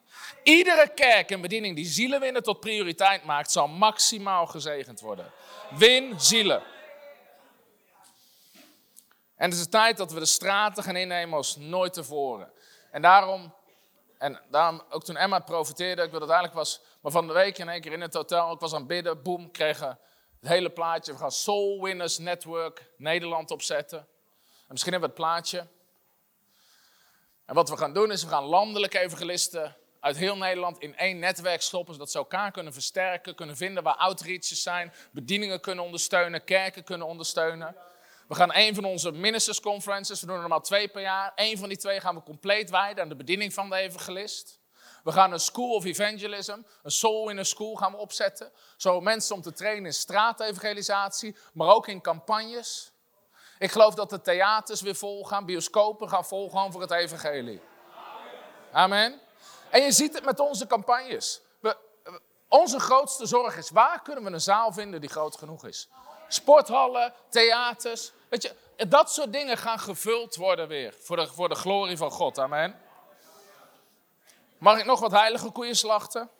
B: Iedere kerk en bediening die zielen winnen tot prioriteit maakt, zal maximaal gezegend worden. Win zielen. En het is tijd dat we de straten gaan innemen als nooit tevoren. En daarom, en daarom ook toen Emma profiteerde, ik wil dat eigenlijk was, maar van de week in één keer in het hotel, ik was aan het bidden, boem, kregen het hele plaatje. We gaan Soul Winners Network Nederland opzetten. En misschien hebben we het plaatje. En wat we gaan doen is, we gaan landelijke evangelisten uit heel Nederland in één netwerk stoppen, zodat ze elkaar kunnen versterken, kunnen vinden waar outreaches zijn, bedieningen kunnen ondersteunen, kerken kunnen ondersteunen. We gaan een van onze ministers conferences, we doen er normaal twee per jaar, één van die twee gaan we compleet wijden aan de bediening van de evangelist. We gaan een School of Evangelism, een Soul in a School gaan we opzetten. Zo mensen om te trainen in straatevangelisatie, maar ook in campagnes. Ik geloof dat de theaters weer vol gaan, bioscopen gaan vol gaan voor het evangelie. Amen. En je ziet het met onze campagnes. We, onze grootste zorg is, waar kunnen we een zaal vinden die groot genoeg is? Sporthallen, theaters, weet je, dat soort dingen gaan gevuld worden weer voor de, voor de glorie van God. Amen. Mag ik nog wat heilige koeien slachten?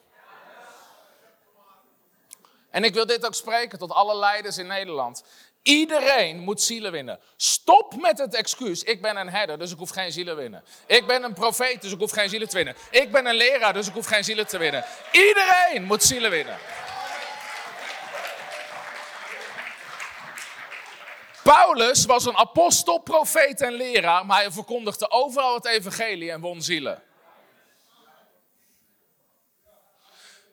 B: En ik wil dit ook spreken tot alle leiders in Nederland. Iedereen moet zielen winnen. Stop met het excuus. Ik ben een herder, dus ik hoef geen zielen winnen. Ik ben een profeet, dus ik hoef geen zielen te winnen. Ik ben een leraar, dus ik hoef geen zielen te winnen. Iedereen moet zielen winnen. Paulus was een apostel, profeet en leraar, maar hij verkondigde overal het evangelie en won zielen.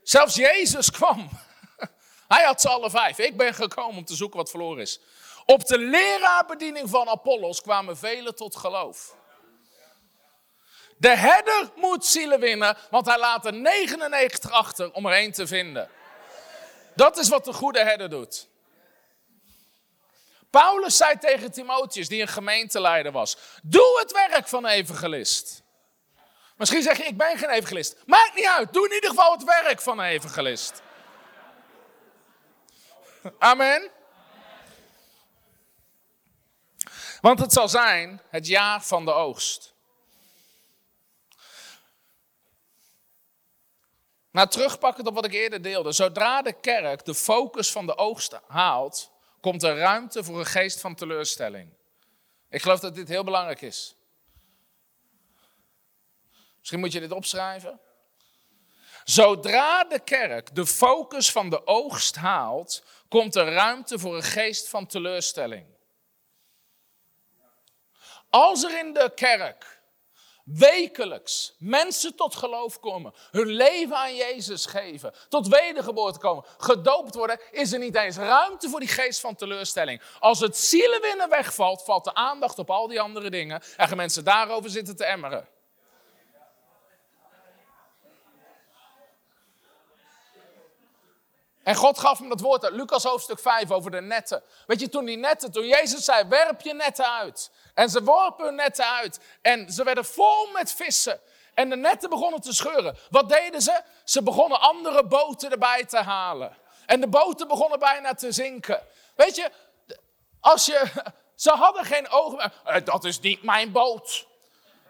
B: Zelfs Jezus kwam. Hij had ze alle vijf. Ik ben gekomen om te zoeken wat verloren is. Op de leraarbediening van Apollos kwamen velen tot geloof. De herder moet zielen winnen, want hij laat er 99 achter om er één te vinden. Dat is wat de goede herder doet. Paulus zei tegen Timotheus, die een gemeenteleider was: Doe het werk van een evangelist. Misschien zeg je: Ik ben geen evangelist. Maakt niet uit, doe in ieder geval het werk van een evangelist. Amen. Want het zal zijn het jaar van de oogst. Nou, terugpakken op wat ik eerder deelde. Zodra de kerk de focus van de oogst haalt, komt er ruimte voor een geest van teleurstelling. Ik geloof dat dit heel belangrijk is. Misschien moet je dit opschrijven. Zodra de kerk de focus van de oogst haalt, komt er ruimte voor een geest van teleurstelling. Als er in de kerk wekelijks mensen tot geloof komen, hun leven aan Jezus geven, tot wedergeboorte komen, gedoopt worden, is er niet eens ruimte voor die geest van teleurstelling. Als het zielenwinnen wegvalt, valt de aandacht op al die andere dingen en gaan mensen daarover zitten te emmeren. En God gaf hem dat woord uit Lucas hoofdstuk 5 over de netten. Weet je, toen die netten, toen Jezus zei, werp je netten uit. En ze worpen hun netten uit. En ze werden vol met vissen. En de netten begonnen te scheuren. Wat deden ze? Ze begonnen andere boten erbij te halen. En de boten begonnen bijna te zinken. Weet je, als je, ze hadden geen ogen meer. Dat is niet mijn boot.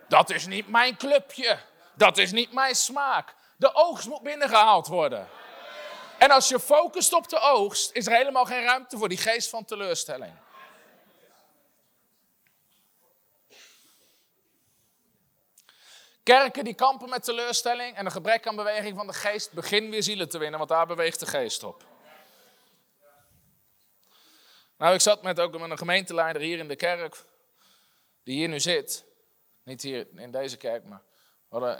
B: Dat is niet mijn clubje. Dat is niet mijn smaak. De oogst moet binnengehaald worden. En als je focust op de oogst, is er helemaal geen ruimte voor die geest van teleurstelling. Kerken die kampen met teleurstelling en een gebrek aan beweging van de geest, begin weer zielen te winnen, want daar beweegt de geest op. Nou, ik zat met ook met een gemeenteleider hier in de kerk, die hier nu zit. Niet hier in deze kerk, maar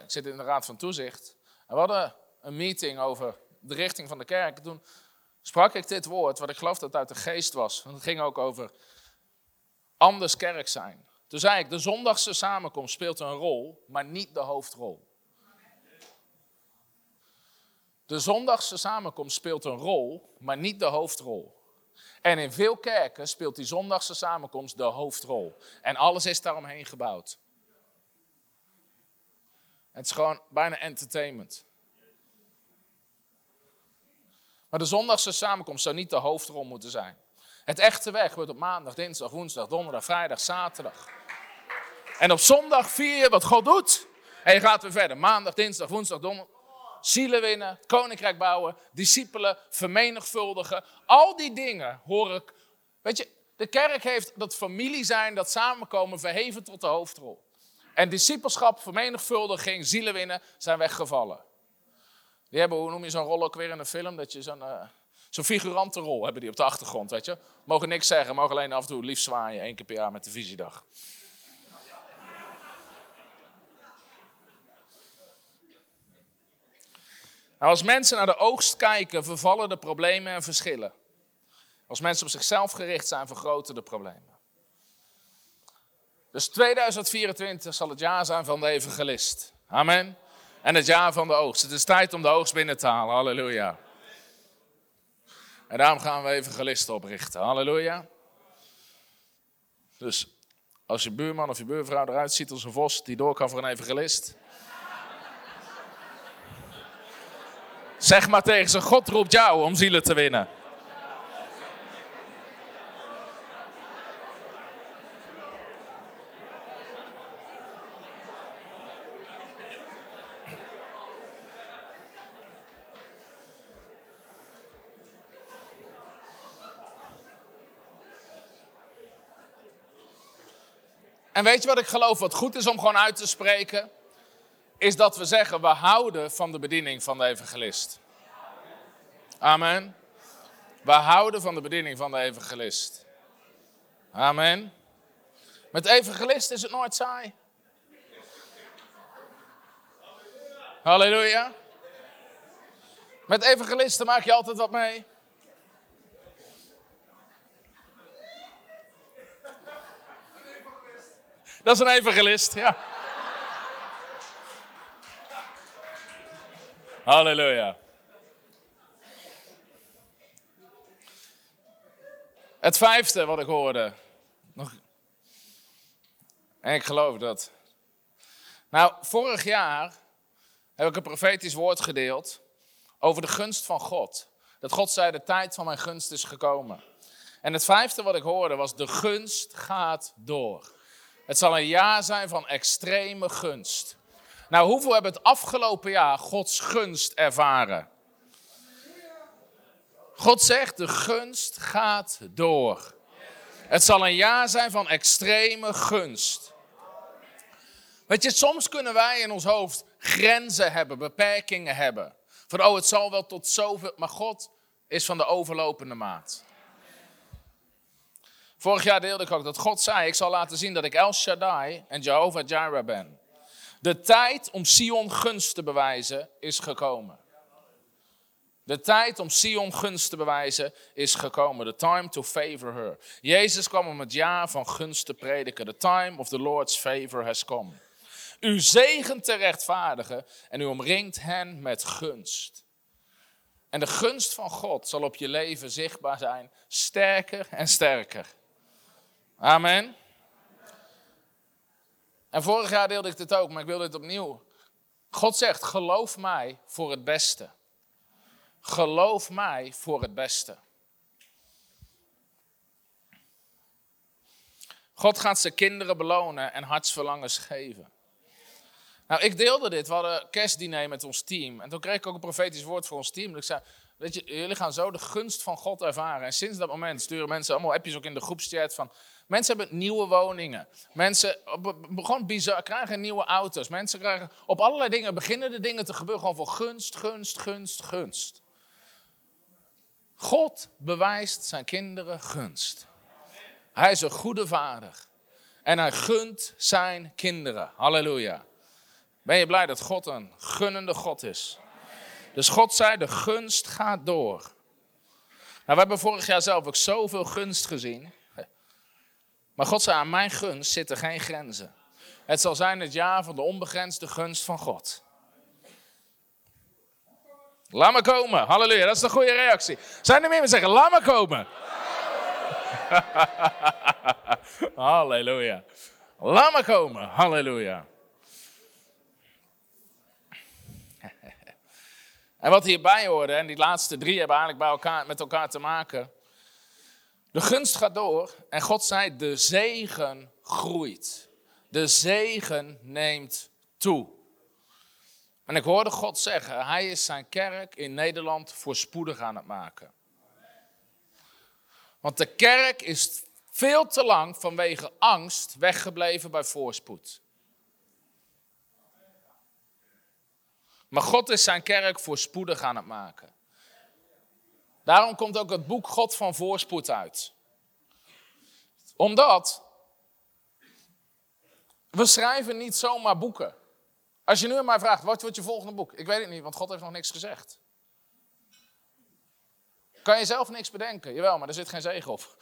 B: ik zit in de raad van toezicht. En we hadden een meeting over de richting van de kerk. Toen sprak ik dit woord, wat ik geloof dat het uit de geest was. Want het ging ook over anders kerk zijn. Toen zei ik, de zondagse samenkomst speelt een rol, maar niet de hoofdrol. De zondagse samenkomst speelt een rol, maar niet de hoofdrol. En in veel kerken speelt die zondagse samenkomst de hoofdrol. En alles is daaromheen gebouwd. Het is gewoon bijna entertainment. Maar de zondagse samenkomst zou niet de hoofdrol moeten zijn. Het echte weg wordt op maandag, dinsdag, woensdag, donderdag, vrijdag, zaterdag. En op zondag vier je wat God doet. En je gaat weer verder. Maandag, dinsdag, woensdag, donderdag. Zielen winnen, koninkrijk bouwen, discipelen, vermenigvuldigen. Al die dingen hoor ik. Weet je, de kerk heeft dat familie zijn, dat samenkomen verheven tot de hoofdrol. En discipelschap, vermenigvuldiging, zielen winnen zijn weggevallen. Die hebben, hoe noem je zo'n rol ook weer in een film? Dat je zo'n uh, zo'n figurante rol hebben die op de achtergrond, weet je. Mogen niks zeggen, mogen alleen af en toe lief zwaaien, één keer per jaar met de visiedag. Nou, als mensen naar de oogst kijken, vervallen de problemen en verschillen. Als mensen op zichzelf gericht zijn, vergroten de problemen. Dus 2024 zal het jaar zijn van de evangelist. Amen en het jaar van de oogst. Het is tijd om de oogst binnen te halen. Halleluja. En daarom gaan we evangelisten oprichten. Halleluja. Dus als je buurman of je buurvrouw eruit ziet als een vos die door kan voor een evangelist. zeg maar tegen ze: God roept jou om zielen te winnen. En weet je wat ik geloof wat goed is om gewoon uit te spreken? Is dat we zeggen, we houden van de bediening van de evangelist. Amen. We houden van de bediening van de evangelist. Amen. Met evangelist is het nooit saai. Halleluja. Met evangelisten maak je altijd wat mee. Dat is een evangelist, ja. Halleluja. Het vijfde wat ik hoorde. Nog... En ik geloof dat. Nou, vorig jaar heb ik een profetisch woord gedeeld over de gunst van God. Dat God zei, de tijd van mijn gunst is gekomen. En het vijfde wat ik hoorde was, de gunst gaat door. Het zal een jaar zijn van extreme gunst. Nou, hoeveel hebben het afgelopen jaar Gods gunst ervaren? God zegt, de gunst gaat door. Het zal een jaar zijn van extreme gunst. Weet je, soms kunnen wij in ons hoofd grenzen hebben, beperkingen hebben. Van, oh, het zal wel tot zoveel, maar God is van de overlopende maat. Vorig jaar deelde ik ook dat God zei, ik zal laten zien dat ik El Shaddai en Jehovah Jireh ben. De tijd om Sion gunst te bewijzen is gekomen. De tijd om Sion gunst te bewijzen is gekomen. The time to favor her. Jezus kwam om het jaar van gunst te prediken. The time of the Lord's favor has come. U zegent te rechtvaardigen en u omringt hen met gunst. En de gunst van God zal op je leven zichtbaar zijn, sterker en sterker. Amen. En vorig jaar deelde ik dit ook, maar ik wil dit opnieuw. God zegt: geloof mij voor het beste. Geloof mij voor het beste. God gaat zijn kinderen belonen en hartsverlangens geven. Nou, ik deelde dit. We hadden kerstdiner met ons team. En toen kreeg ik ook een profetisch woord voor ons team. Ik zei, weet je, jullie gaan zo de gunst van God ervaren. En sinds dat moment sturen mensen allemaal appjes ook in de groepschat van... Mensen hebben nieuwe woningen. Mensen gewoon bizar, krijgen nieuwe auto's. Mensen krijgen op allerlei dingen, beginnen de dingen te gebeuren. Gewoon voor gunst, gunst, gunst, gunst. God bewijst zijn kinderen gunst. Hij is een goede vader. En hij gunt zijn kinderen. Halleluja. Ben je blij dat God een gunnende God is? Dus God zei, de gunst gaat door. Nou, we hebben vorig jaar zelf ook zoveel gunst gezien. Maar God zei, aan mijn gunst zitten geen grenzen. Het zal zijn het jaar van de onbegrensde gunst van God. Laat me komen. Halleluja, dat is de goede reactie. Zijn er meer die zeggen, laat me komen. Halleluja. Laat me komen. Halleluja. En wat hierbij hoorde, en die laatste drie hebben eigenlijk bij elkaar, met elkaar te maken. De gunst gaat door en God zei, de zegen groeit. De zegen neemt toe. En ik hoorde God zeggen, hij is zijn kerk in Nederland voorspoedig aan het maken. Want de kerk is veel te lang vanwege angst weggebleven bij voorspoed. Maar God is zijn kerk voorspoedig aan het maken. Daarom komt ook het boek God van voorspoed uit. Omdat we schrijven niet zomaar boeken. Als je nu mij vraagt, wat wordt je volgende boek? Ik weet het niet, want God heeft nog niks gezegd. Kan je zelf niks bedenken? Jawel, maar er zit geen zegen op.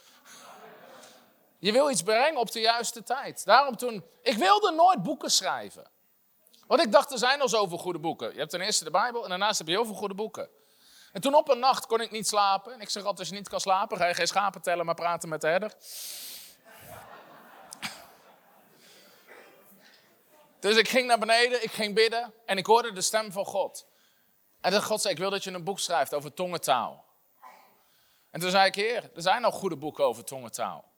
B: Je wil iets brengen op de juiste tijd. Daarom toen, ik wilde nooit boeken schrijven. Want ik dacht, er zijn al zoveel goede boeken. Je hebt ten eerste de Bijbel en daarnaast heb je heel veel goede boeken. En toen op een nacht kon ik niet slapen. En ik zeg altijd, als je niet kan slapen, ga je geen schapen tellen, maar praten met de herder. Dus ik ging naar beneden, ik ging bidden en ik hoorde de stem van God. En God zei, ik wil dat je een boek schrijft over tongentaal. En toen zei ik, heer, er zijn al goede boeken over tongentaal.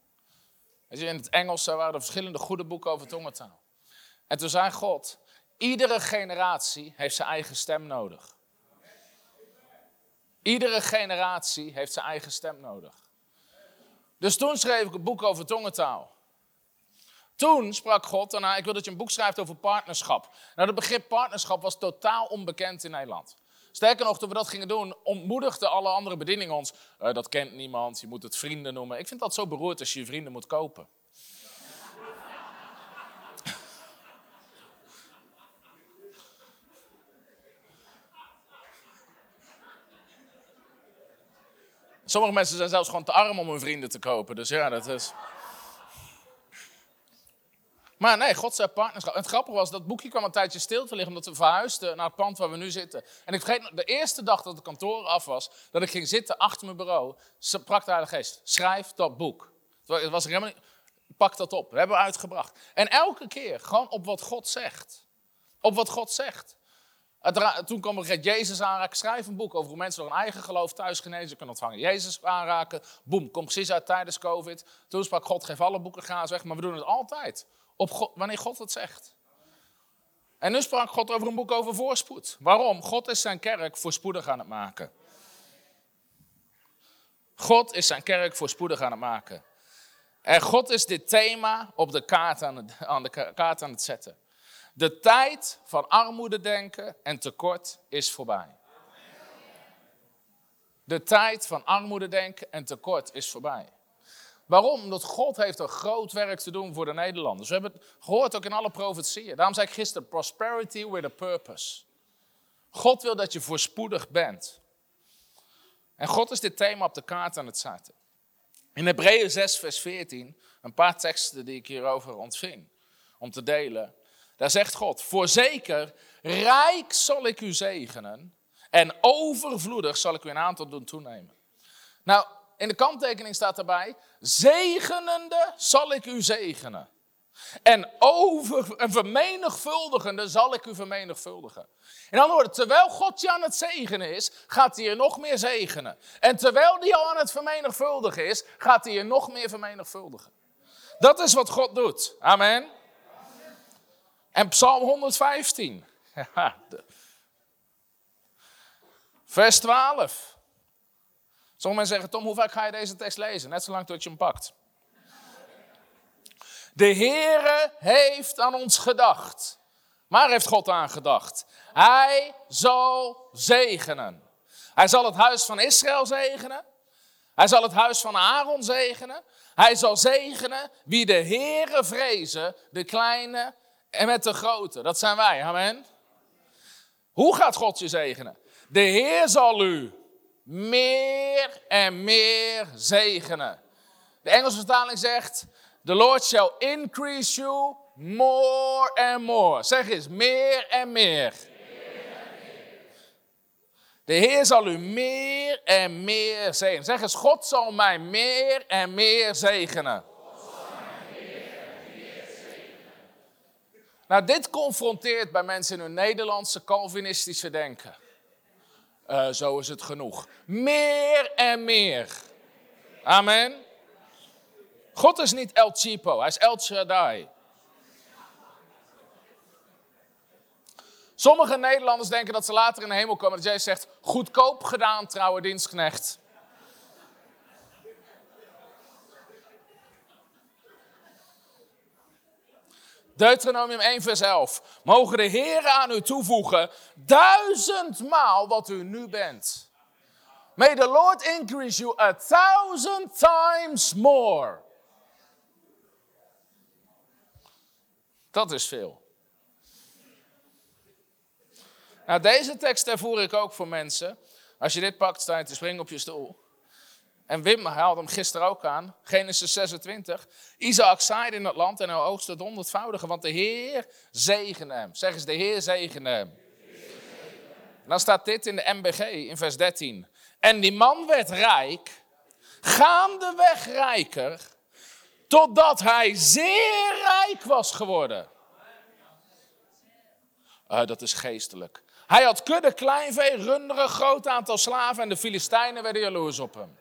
B: in het Engels waren er verschillende goede boeken over tongentaal. En toen zei God, iedere generatie heeft zijn eigen stem nodig. Iedere generatie heeft zijn eigen stem nodig. Dus toen schreef ik een boek over tongentaal. Toen sprak God daarna, ik wil dat je een boek schrijft over partnerschap. Nou, het begrip partnerschap was totaal onbekend in Nederland. Sterker nog, toen we dat gingen doen, ontmoedigden alle andere bedieningen ons. Uh, dat kent niemand, je moet het vrienden noemen. Ik vind dat zo beroerd als je je vrienden moet kopen. Sommige mensen zijn zelfs gewoon te arm om hun vrienden te kopen. Dus ja, dat is. Maar nee, God zei partnerschap. En het grappige was, dat boekje kwam een tijdje stil te liggen, omdat we verhuisden naar het pand waar we nu zitten. En ik vergeet de eerste dag dat het kantoor af was, dat ik ging zitten achter mijn bureau, sprak de Geest, schrijf dat boek. Het was helemaal pak dat op, we hebben uitgebracht. En elke keer, gewoon op wat God zegt. Op wat God zegt. Toen kwam er Jezus aanraken, schrijf een boek over hoe mensen door hun eigen geloof thuis genezen kunnen ontvangen. Jezus aanraken, boem, komt precies uit tijdens COVID. Toen sprak God, geef alle boeken graag weg, maar we doen het altijd. Op wanneer God het zegt. En nu sprak God over een boek over voorspoed. Waarom? God is zijn kerk voorspoedig aan het maken. God is zijn kerk voorspoedig aan het maken. En God is dit thema op de kaart aan, het, aan de kaart aan het zetten. De tijd van armoede denken en tekort is voorbij. De tijd van armoede denken en tekort is voorbij. Waarom? Omdat God heeft een groot werk te doen voor de Nederlanders. We hebben het gehoord ook in alle profetieën. Daarom zei ik gisteren, prosperity with a purpose. God wil dat je voorspoedig bent. En God is dit thema op de kaart aan het zetten. In Hebreeën 6, vers 14, een paar teksten die ik hierover ontving om te delen. Daar zegt God, voorzeker, rijk zal ik u zegenen en overvloedig zal ik u een aantal doen toenemen. Nou, in de kanttekening staat erbij, zegenende zal ik u zegenen. En, over, en vermenigvuldigende zal ik u vermenigvuldigen. In andere woorden, terwijl God je aan het zegenen is, gaat hij je nog meer zegenen. En terwijl hij al aan het vermenigvuldigen is, gaat hij je nog meer vermenigvuldigen. Dat is wat God doet. Amen. En Psalm 115. Vers 12. Sommige mensen zeggen, Tom, hoe vaak ga je deze tekst lezen? Net zolang tot je hem pakt. De Heere heeft aan ons gedacht. Maar heeft God aan gedacht? Hij zal zegenen. Hij zal het huis van Israël zegenen. Hij zal het huis van Aaron zegenen. Hij zal zegenen wie de Heere vrezen, de kleine en met de grote. Dat zijn wij, amen. Hoe gaat God je zegenen? De Heer zal u meer en meer zegenen. De Engelse vertaling zegt, the Lord shall increase you more and more. Zeg eens, meer en meer. De Heer zal u meer en meer zegenen. Zeg eens, God zal mij meer en meer zegenen. Nou, dit confronteert bij mensen in hun Nederlandse Calvinistische denken. Uh, zo is het genoeg. Meer en meer. Amen. God is niet El Chipo, hij is El Shaddai. Sommige Nederlanders denken dat ze later in de hemel komen. Dat jij zegt, goedkoop gedaan, trouwe dienstknecht. Deuteronomium 1, vers 11. Mogen de Heer aan u toevoegen duizendmaal wat u nu bent. May the Lord increase you a thousand times more. Dat is veel. Nou, deze tekst ervoer ik ook voor mensen. Als je dit pakt, sta je te springen op je stoel. En Wim haalde hem gisteren ook aan, Genesis 26. Isaac zaaide in het land en hij oogste het honderdvoudige, want de Heer zegende hem. Zeg eens, de Heer zegende hem. dan staat dit in de MBG in vers 13. En die man werd rijk, gaandeweg rijker, totdat hij zeer rijk was geworden. Uh, dat is geestelijk. Hij had kudde kleinvee, runderen, groot aantal slaven en de Filistijnen werden jaloers op hem.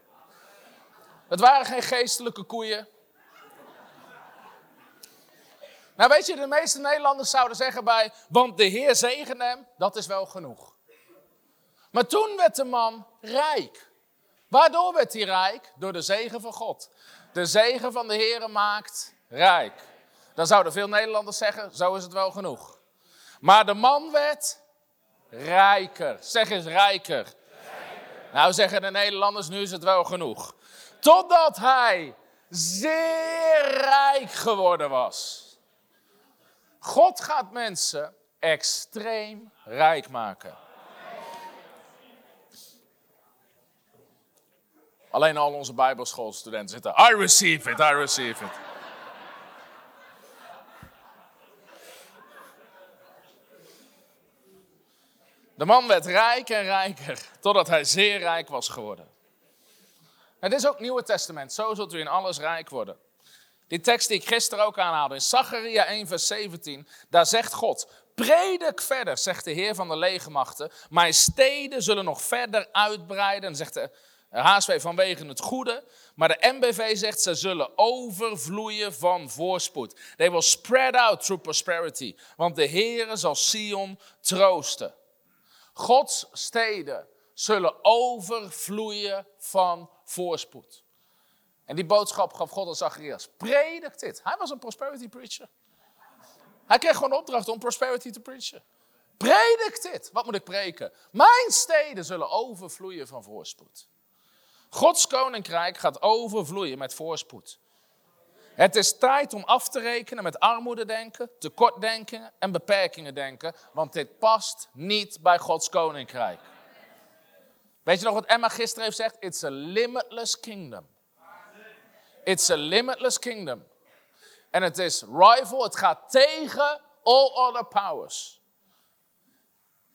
B: Het waren geen geestelijke koeien. Nou weet je, de meeste Nederlanders zouden zeggen bij, want de Heer zegen hem, dat is wel genoeg. Maar toen werd de man rijk. Waardoor werd hij rijk? Door de zegen van God. De zegen van de Heer maakt rijk. Dan zouden veel Nederlanders zeggen, zo is het wel genoeg. Maar de man werd rijker. Zeg eens rijker. Nou zeggen de Nederlanders, nu is het wel genoeg. Totdat hij zeer rijk geworden was. God gaat mensen extreem rijk maken. Alleen al onze bijbelschoolstudenten zitten. I receive it, I receive it. De man werd rijk en rijker, totdat hij zeer rijk was geworden. Het is ook Nieuwe Testament, zo zult u in alles rijk worden. Die tekst die ik gisteren ook aanhaalde, in Zacharia 1 vers 17, daar zegt God, predik verder, zegt de Heer van de legermachten, mijn steden zullen nog verder uitbreiden, zegt de HSV vanwege het goede, maar de MBV zegt ze zullen overvloeien van voorspoed. They will spread out through prosperity, want de Heer zal Sion troosten. Gods steden zullen overvloeien van voorspoed. En die boodschap gaf God aan Zacharias. Predik dit. Hij was een prosperity preacher. Hij kreeg gewoon opdracht om prosperity te preachen. Predik dit. Wat moet ik preken? Mijn steden zullen overvloeien van voorspoed. Gods koninkrijk gaat overvloeien met voorspoed. Het is tijd om af te rekenen met armoede denken, tekortdenken en beperkingen denken, want dit past niet bij Gods koninkrijk. Weet je nog wat Emma gisteren heeft gezegd? It's a limitless kingdom. It's a limitless kingdom. En het is rival, het gaat tegen all other powers.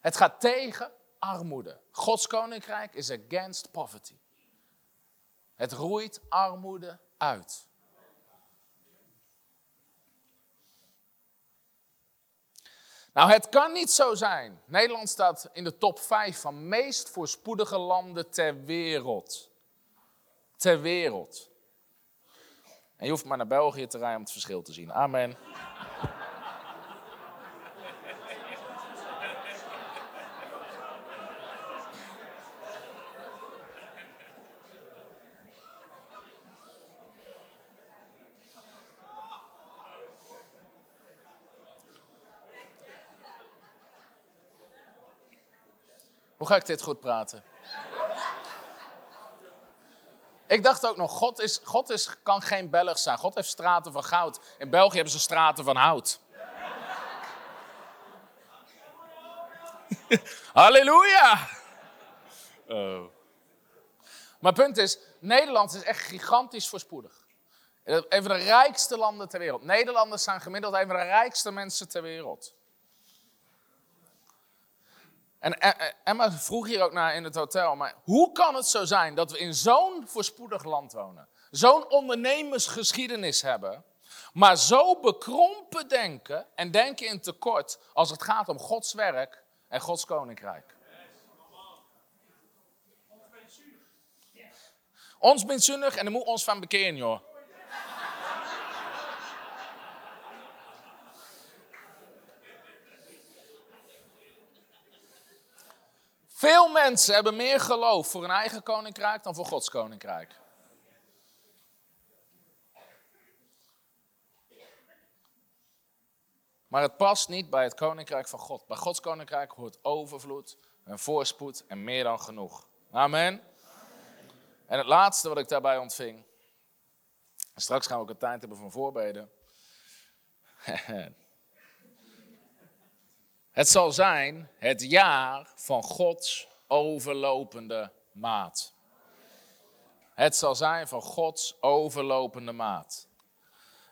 B: Het gaat tegen armoede. Gods koninkrijk is against poverty. Het roeit armoede uit. Nou, het kan niet zo zijn. Nederland staat in de top 5 van meest voorspoedige landen ter wereld. Ter wereld. En je hoeft maar naar België te rijden om het verschil te zien. Amen. Hoe ga ik dit goed praten? Ik dacht ook nog, God, is, God is, kan geen Belg zijn. God heeft straten van goud. In België hebben ze straten van hout. Halleluja! Oh. Maar punt is, Nederland is echt gigantisch voorspoedig. Een van de rijkste landen ter wereld. Nederlanders zijn gemiddeld een van de rijkste mensen ter wereld. En Emma vroeg hier ook naar in het hotel, maar hoe kan het zo zijn dat we in zo'n voorspoedig land wonen, zo'n ondernemersgeschiedenis hebben, maar zo bekrompen denken en denken in tekort als het gaat om Gods werk en Gods koninkrijk? Ons bent en dan moet ons van bekeren, joh. Veel mensen hebben meer geloof voor hun eigen koninkrijk dan voor Gods koninkrijk. Maar het past niet bij het koninkrijk van God. Bij Gods koninkrijk hoort overvloed en voorspoed en meer dan genoeg. Amen. En het laatste wat ik daarbij ontving. straks gaan we ook een tijd hebben van voorbeden. Het zal zijn het jaar van Gods overlopende maat. Het zal zijn van Gods overlopende maat.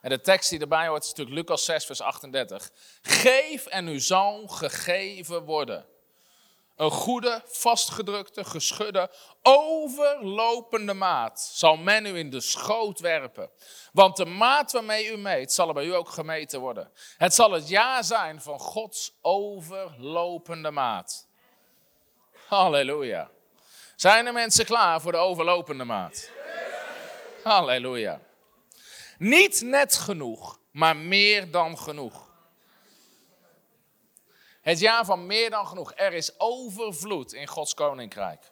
B: En de tekst die erbij hoort is natuurlijk Lucas 6, vers 38. Geef en u zal gegeven worden. Een goede, vastgedrukte, geschudde, overlopende maat zal men u in de schoot werpen. Want de maat waarmee u meet, zal er bij u ook gemeten worden. Het zal het jaar zijn van Gods overlopende maat. Halleluja. Zijn er mensen klaar voor de overlopende maat? Halleluja. Niet net genoeg, maar meer dan genoeg. Het jaar van meer dan genoeg. Er is overvloed in Gods koninkrijk.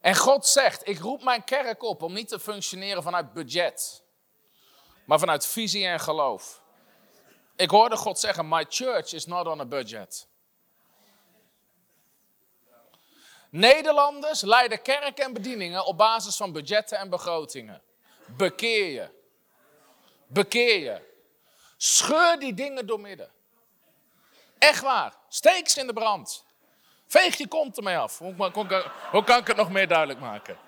B: En God zegt: Ik roep mijn kerk op om niet te functioneren vanuit budget, maar vanuit visie en geloof. Ik hoorde God zeggen: My church is not on a budget. Nederlanders leiden kerk en bedieningen op basis van budgetten en begrotingen. Bekeer je. Bekeer je. Scheur die dingen doormidden. Echt waar. Steek ze in de brand. Veeg je kont ermee af. Hoe, hoe kan ik het nog meer duidelijk maken?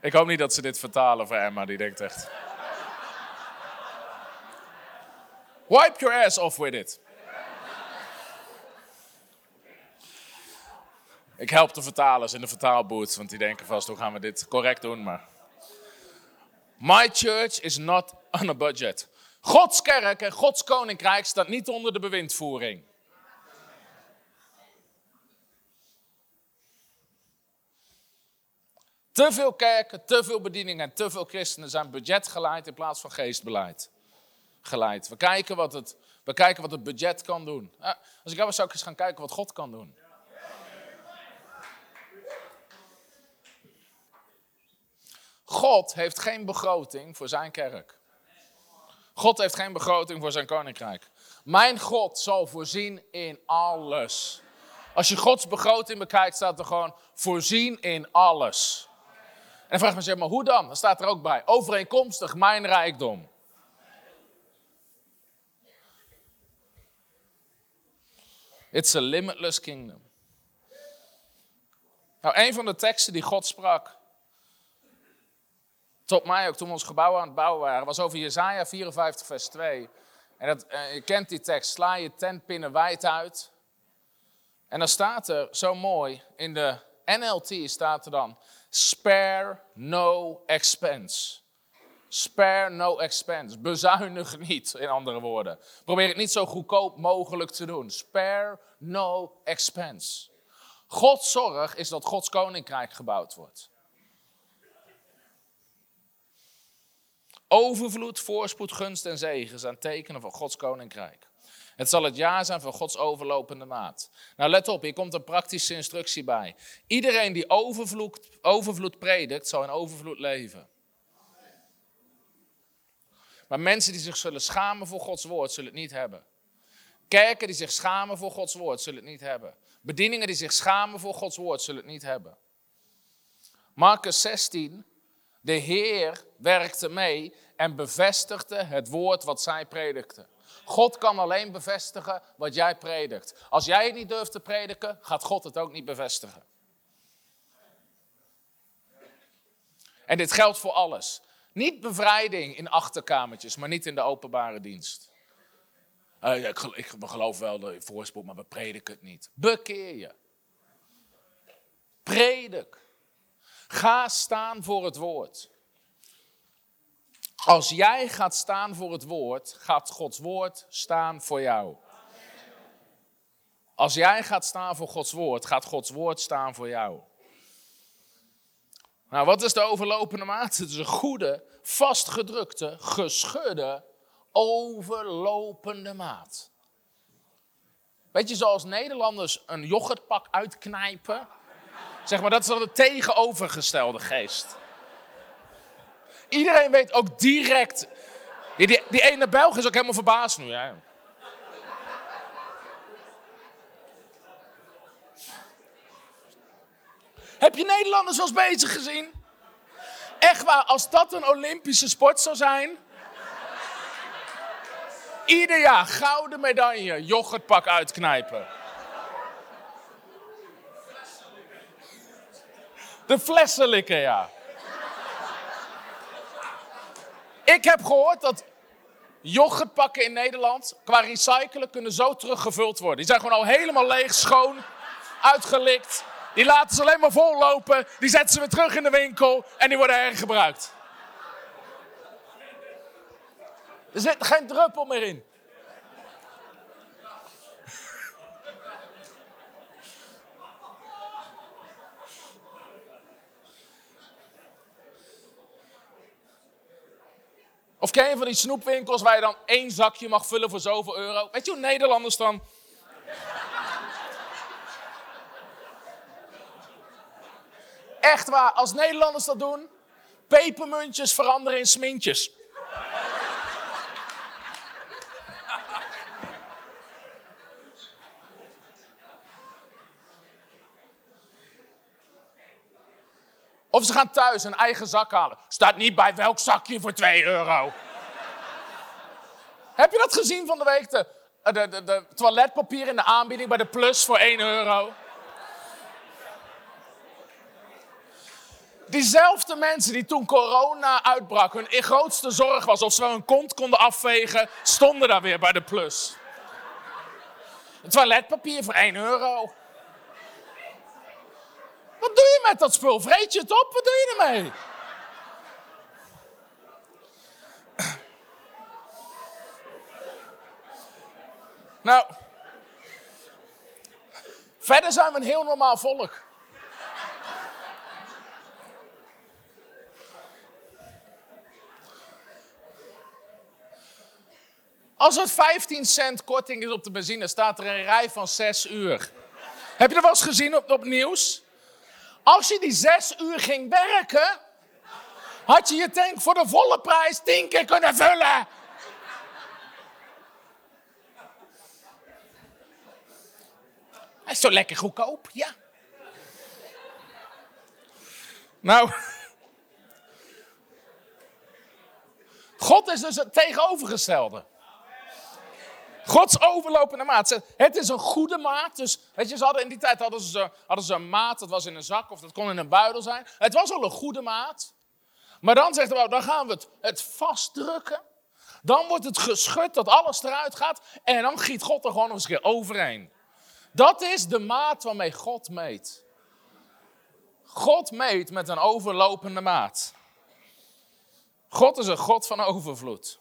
B: Ik hoop niet dat ze dit vertalen voor Emma, die denkt echt. Wipe your ass off with it. Ik help de vertalers in de vertaalboot, want die denken vast hoe gaan we dit correct doen. Maar My church is not on a budget. Gods kerk en Gods koninkrijk staat niet onder de bewindvoering. Te veel kerken, te veel bedieningen en te veel christenen zijn budgetgeleid in plaats van geestbeleid geleid. We kijken wat het, we kijken wat het budget kan doen. Als ik jou zou ik eens gaan kijken wat God kan doen. God heeft geen begroting voor zijn kerk. God heeft geen begroting voor zijn koninkrijk. Mijn God zal voorzien in alles. Als je Gods begroting bekijkt, staat er gewoon voorzien in alles. En dan vraag je me, maar hoe dan? Dan staat er ook bij, overeenkomstig mijn rijkdom. It's a limitless kingdom. Nou, een van de teksten die God sprak, tot mij ook toen we ons gebouw aan het bouwen waren, was over Jezaja 54 vers 2. En dat, eh, je kent die tekst, sla je tentpinnen wijd uit. En dan staat er zo mooi, in de NLT staat er dan, spare no expense. Spare no expense. Bezuinig niet, in andere woorden. Probeer het niet zo goedkoop mogelijk te doen. Spare no expense. Gods zorg is dat Gods koninkrijk gebouwd wordt. Overvloed, voorspoed, gunst en zegen zijn tekenen van Gods koninkrijk. Het zal het jaar zijn van Gods overlopende maat. Nou, let op, hier komt een praktische instructie bij. Iedereen die overvloed, overvloed predikt, zal in overvloed leven. Maar mensen die zich zullen schamen voor Gods woord, zullen het niet hebben. Kerken die zich schamen voor Gods woord, zullen het niet hebben. Bedieningen die zich schamen voor Gods woord, zullen het niet hebben. Marcus 16, de Heer werkte mee en bevestigde het woord wat zij predikten. God kan alleen bevestigen wat jij predikt. Als jij het niet durft te prediken, gaat God het ook niet bevestigen. En dit geldt voor alles. Niet bevrijding in achterkamertjes, maar niet in de openbare dienst. Uh, ik, ik geloof wel de voorspoed, maar we prediken het niet. Bekeer je. Predik. Ga staan voor het woord. Als jij gaat staan voor het woord, gaat Gods woord staan voor jou. Als jij gaat staan voor Gods woord, gaat Gods woord staan voor jou. Nou, wat is de overlopende maat? Het is een goede, vastgedrukte, geschudde, overlopende maat. Weet je, zoals Nederlanders een yoghurtpak uitknijpen. Zeg maar, dat is dan de tegenovergestelde geest. Iedereen weet ook direct. Die, die, ene Belg is ook helemaal verbaasd nu. Ja. Heb je Nederlanders wel bezig gezien? Echt waar, als dat een Olympische sport zou zijn. Ieder jaar gouden medaille, yoghurtpak uitknijpen. De flessen likken, ja. Ik heb gehoord dat yoghurtpakken in Nederland qua recyclen kunnen zo teruggevuld worden. Die zijn gewoon al helemaal leeg, schoon, uitgelikt. Die laten ze alleen maar vollopen. Die zetten ze weer terug in de winkel en die worden hergebruikt. Er zit geen druppel meer in. Of ken je van die snoepwinkels waar je dan één zakje mag vullen voor zoveel euro? Weet je hoe Nederlanders dan Echt waar, als Nederlanders dat doen, Pepermuntjes veranderen in smintjes. Of ze gaan thuis een eigen zak halen. Staat niet bij welk zakje voor 2 euro. Heb je dat gezien van de week? De, de, de, toiletpapier in de aanbieding bij de Plus voor 1 euro. Diezelfde mensen die toen corona uitbrak, hun grootste zorg was of ze hun kont konden afvegen, stonden daar weer bij de Plus. Toiletpapier voor 1 euro. Wat doe je met dat spul? Vreet je het op? Wat doe je ermee? Nou, verder zijn we een heel normaal volk. Als er 15 cent korting is op de benzine, staat er een rij van 6 uur. Heb je dat wel eens gezien op, op nieuws? Als je die 6 uur ging werken, had je je tank voor de volle prijs 10 keer kunnen vullen. Hij is zo lekker goedkoop, ja. Nou, God is dus het tegenovergestelde. Gods overlopende maat. Het is een goede maat. Dus weet je, ze hadden in die tijd hadden ze, hadden ze een maat. Dat was in een zak of dat kon in een buidel zijn. Het was al een goede maat. Maar dan zegt hij, dan gaan we het, het vastdrukken. Dan wordt het geschud dat alles eruit gaat. En dan giet God er gewoon nog eens een keer overheen. Dat is de maat waarmee God meet. God meet met een overlopende maat. God is een God van overvloed.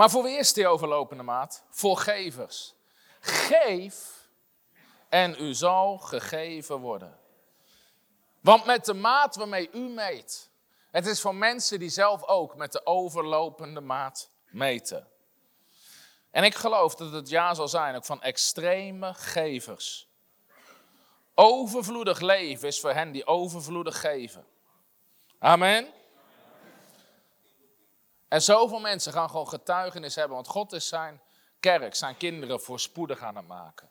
B: Maar voor wie is die overlopende maat? Voor gevers. Geef en u zal gegeven worden. Want met de maat waarmee u meet, het is voor mensen die zelf ook met de overlopende maat meten. En ik geloof dat het jaar zal zijn ook van extreme gevers. Overvloedig leven is voor hen die overvloedig geven. Amen. En zoveel mensen gaan gewoon getuigenis hebben, want God is zijn kerk, zijn kinderen voorspoedig aan het maken.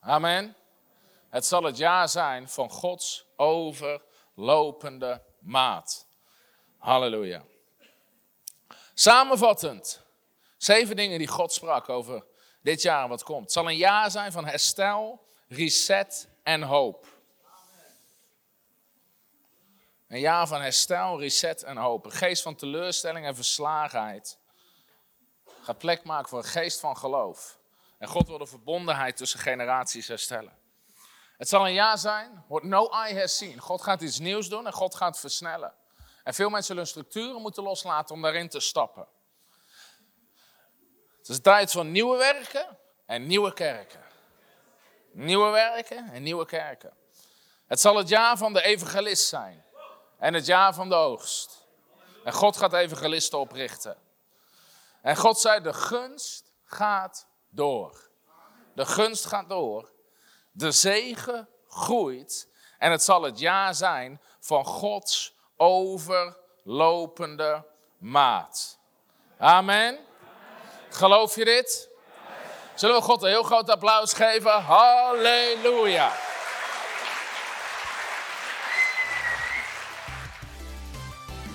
B: Amen. Het zal het jaar zijn van Gods overlopende maat. Halleluja. Samenvattend, zeven dingen die God sprak over dit jaar wat komt. Het zal een jaar zijn van herstel, reset en hoop. Een jaar van herstel, reset en hoop. Een geest van teleurstelling en verslagenheid. Ga plek maken voor een geest van geloof. En God wil de verbondenheid tussen generaties herstellen. Het zal een jaar zijn, what no eye has seen. God gaat iets nieuws doen en God gaat versnellen. En veel mensen zullen hun structuren moeten loslaten om daarin te stappen. Het is tijd van nieuwe werken en nieuwe kerken. Nieuwe werken en nieuwe kerken. Het zal het jaar van de evangelist zijn en het jaar van de oogst. En God gaat evangelisten oprichten. En God zei, de gunst gaat door. De gunst gaat door. De zegen groeit. En het zal het jaar zijn van Gods overlopende maat. Amen. Geloof je dit? Zullen we God een heel groot applaus geven? Halleluja.